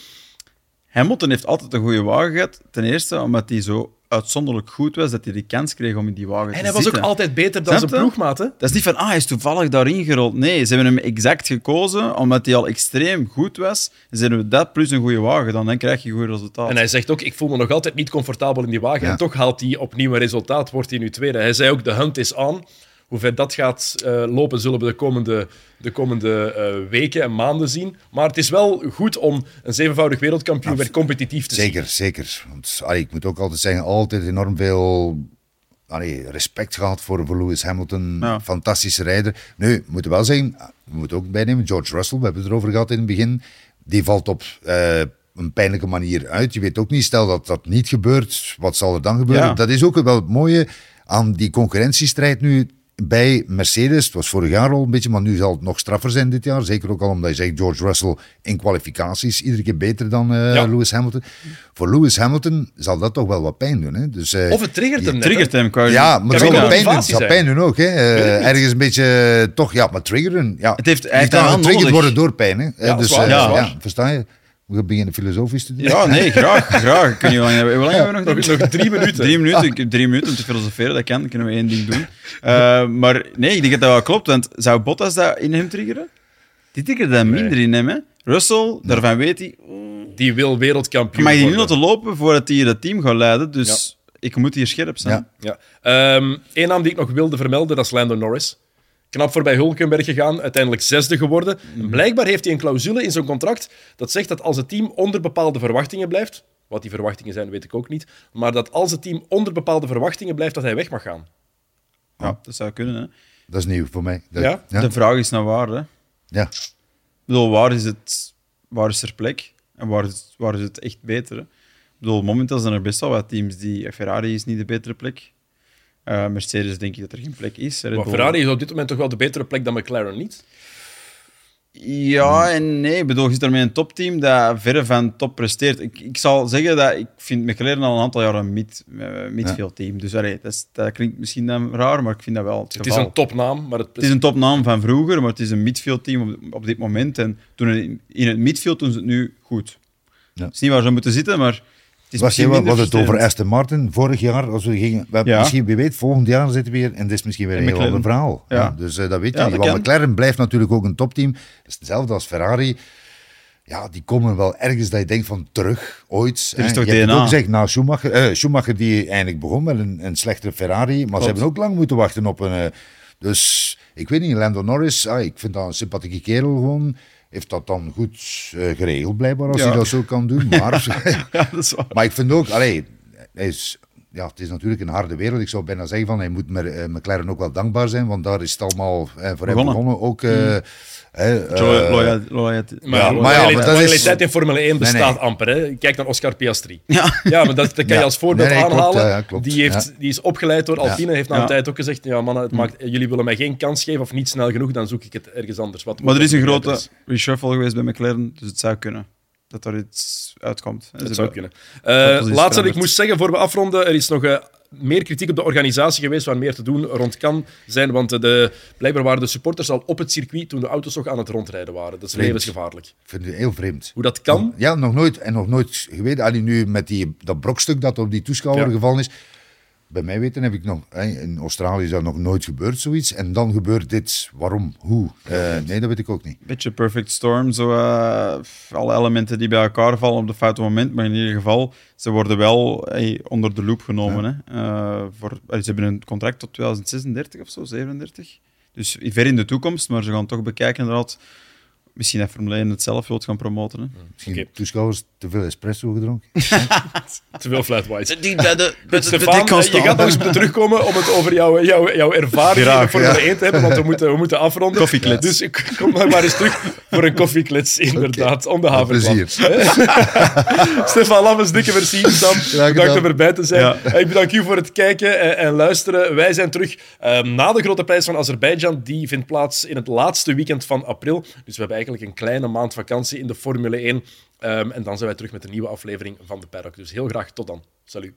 Hamilton heeft altijd een goede wagen gehad. Ten eerste omdat hij zo uitzonderlijk goed was dat hij de kans kreeg om in die wagen En te hij was ook zitten. altijd beter dan zijn. Hè? Dat is niet van, ah, hij is toevallig daarin gerold. Nee, ze hebben hem exact gekozen omdat hij al extreem goed was. Ze hebben dat plus een goede wagen, dan, dan krijg je een goed resultaat. En hij zegt ook, ik voel me nog altijd niet comfortabel in die wagen. Ja. En toch haalt hij opnieuw een resultaat, wordt hij nu tweede. Hij zei ook, de hunt is on. Hoe ver dat gaat eh, lopen, zullen we de komende, de komende eh, weken en maanden zien. Maar het is wel goed om een zevenvoudig wereldkampioen weer competitief te zien. Zeker, zeker. Want allee, ik moet ook altijd zeggen, altijd enorm veel allee, respect gehad voor, voor Lewis Hamilton. Ja. Fantastische rijder. Nu, we moeten wel zeggen, we moeten ook bijnemen, George Russell, we hebben het erover gehad in het begin, die valt op eh, een pijnlijke manier uit. Je weet ook niet, stel dat dat niet gebeurt, wat zal er dan gebeuren? Ja. Dat is ook wel het mooie aan die concurrentiestrijd nu bij Mercedes. Het was vorig jaar al een beetje, maar nu zal het nog straffer zijn dit jaar. Zeker ook al omdat je zegt George Russell in kwalificaties iedere keer beter dan eh, Ja. Lewis Hamilton. Voor Lewis Hamilton zal dat toch wel wat pijn doen. Hè? Dus, eh, Of het triggert hem. Triggert hem, kan je- ja, maar het zal wel pijn doen. Het zal pijn doen ook. Hè? Eh, ergens een beetje, toch, ja, maar triggeren. Ja. Het heeft- hij Je heeft kan getriggerd nodig. worden door pijn. Hè? Is dus, ja, versta je? We beginnen filosofisch te doen. Ja, nee, graag. graag. Kun je hoe lang, hoe lang hebben we nog? Nog, nog drie minuten. Drie minuten, ik heb drie minuten om te filosoferen, dat kan. Dan kunnen we één ding doen. Eh, maar nee, ik denk dat dat wel klopt, want zou Bottas dat in hem triggeren? Die triggerde dat minder in hem, hè. Russell, daarvan weet hij... Die wil Je wereldkampioen mag hier niet worden. laten lopen voordat hij het team gaat leiden, dus ik moet hier scherp zijn. Ja. Ja. Ehm Eén naam die ik nog wilde vermelden, dat is Lando Norris. Knap voorbij Hulkenberg gegaan, uiteindelijk zesde geworden. Mhm. Blijkbaar heeft hij een clausule in zijn contract dat zegt dat als het team onder bepaalde verwachtingen blijft, wat die verwachtingen zijn, weet ik ook niet, maar dat als het team onder bepaalde verwachtingen blijft, dat hij weg mag gaan. Ja, dat zou kunnen, hè. Dat is nieuw voor mij. Dat- Ja? Ja. De vraag is naar waar, hè. Ja. bedoel, waar is, het, waar is er plek? En waar is, waar is het echt beter? hè? Ik bedoel, momenteel zijn er best wel wat teams die... Ferrari is niet de betere plek. Eh, Mercedes denk ik dat er geen plek is. Red Maar Bull- Ferrari is op dit moment toch wel de betere plek dan McLaren, niet? Ja en nee. Ik bedoel, je zit er met een topteam dat verre van top presteert. Ik, ik zal zeggen dat ik vind McLaren al een aantal jaar een mid, midfield team. Dus allee, dat, is- dat klinkt misschien dan raar, maar ik vind dat wel het Het is een topnaam, maar het, Het is een topnaam van vroeger, maar het is een midfield team op, op dit moment. En toen in, in het midfield doen ze het nu goed. Ja. Het is niet waar ze moeten zitten, maar het Was je wat het over. Aston Martin vorig jaar? Als we gingen, we Ja. Misschien, wie weet, volgend jaar zitten we weer en dit is misschien weer een En heel ander verhaal. Ja. Ja, dus eh, dat weet je Ja, Want. McLaren blijft natuurlijk ook een topteam. Is hetzelfde als Ferrari. Ja, die komen wel ergens dat je denkt van terug, ooit. Er is hè. toch je hebt ook gezegd, na Schumacher, eh, Schumacher die eigenlijk begon met een, een slechtere Ferrari, maar ze hebben ook lang moeten wachten op een... eh, dus ik weet niet, Lando Norris, ah, ik vind dat een sympathieke kerel gewoon. Heeft dat dan goed eh, geregeld blijkbaar, als Ja. hij dat zo kan doen. Maar Ja, dat maar ik vind ook, allee, hij is, ja, het is natuurlijk een harde wereld. Ik zou bijna zeggen van hij moet met eh, McLaren ook wel dankbaar zijn, want daar is het allemaal eh, voor hem Begonnen. begonnen. Ook, eh, hè, eh, Loya- loya- loyalty- Maar, Ja, ja, maar ja, maar dat is- loyaliteit in Formule 1 bestaat nee. amper. Hè. Kijk naar Oscar Piastri. Ja. Ja, maar dat, dat kan je als voorbeeld Nee, nee, klopt, aanhalen. klopt. Die, heeft, Ja. die is opgeleid door Alpine. Heeft na een Ja. tijd ook gezegd: Ja, mannen, het maakt, jullie willen mij geen kans geven of niet snel genoeg, dan zoek ik het ergens anders. Wat Maar er is een grote reshuffle geweest bij McLaren, dus het zou kunnen dat er iets uitkomt. Dat zou kunnen. Eh, laatste dat ik moest zeggen voor we afronden. Er is nog eh, meer kritiek op de organisatie geweest waar meer te doen rond kan zijn. Want de, blijkbaar waren de supporters al op het circuit toen de auto's nog aan het rondrijden waren. Dat is Vreemd. levensgevaarlijk. ik vind het heel vreemd. Hoe dat kan, Ja, nog nooit. En nog nooit geweten. Allee, nu met die, dat brokstuk dat op die toeschouwer Ja. gevallen is. Bij mij weten heb ik nog... In Australië is dat nog nooit gebeurd, zoiets. En dan gebeurt dit. Waarom? Hoe? Eh, nee, dat weet ik ook niet. beetje perfect storm. Zo, eh, alle elementen die bij elkaar vallen op het foute moment. Maar in ieder geval, ze worden wel hey, onder de loep genomen. Hè. Eh, voor, eh, ze hebben een contract tot 2036 of zo, 37. Dus ver in de toekomst, maar ze gaan toch bekijken inderdaad. Misschien dat Formule 1 het zelf wilt gaan promoten. Hè. Misschien Oké. toeschouwers te veel espresso gedronken. te veel flat white. Die bij de, Stefan, eh, je gaat nog eens moeten terugkomen om het over jouw, jouw, jouw ervaring in de Formule ja. 1 te hebben, want we moeten, we moeten afronden. Koffieklets. Dus ik kom nog maar eens terug voor een koffieklets, inderdaad, om de haverklap. plezier. Stefan Lammens, dikke merci. Sam, bedankt om erbij te zijn. Ja. Ik bedank u voor het kijken en, en luisteren. Wij zijn terug eh, na de grote prijs van Azerbeidzjan. Die vindt plaats in het laatste weekend van april. Dus we hebben eigenlijk een kleine maand vakantie in de Formule 1. Ehm, en dan zijn wij terug met een nieuwe aflevering van de Paddock. Dus heel graag tot dan. Salut.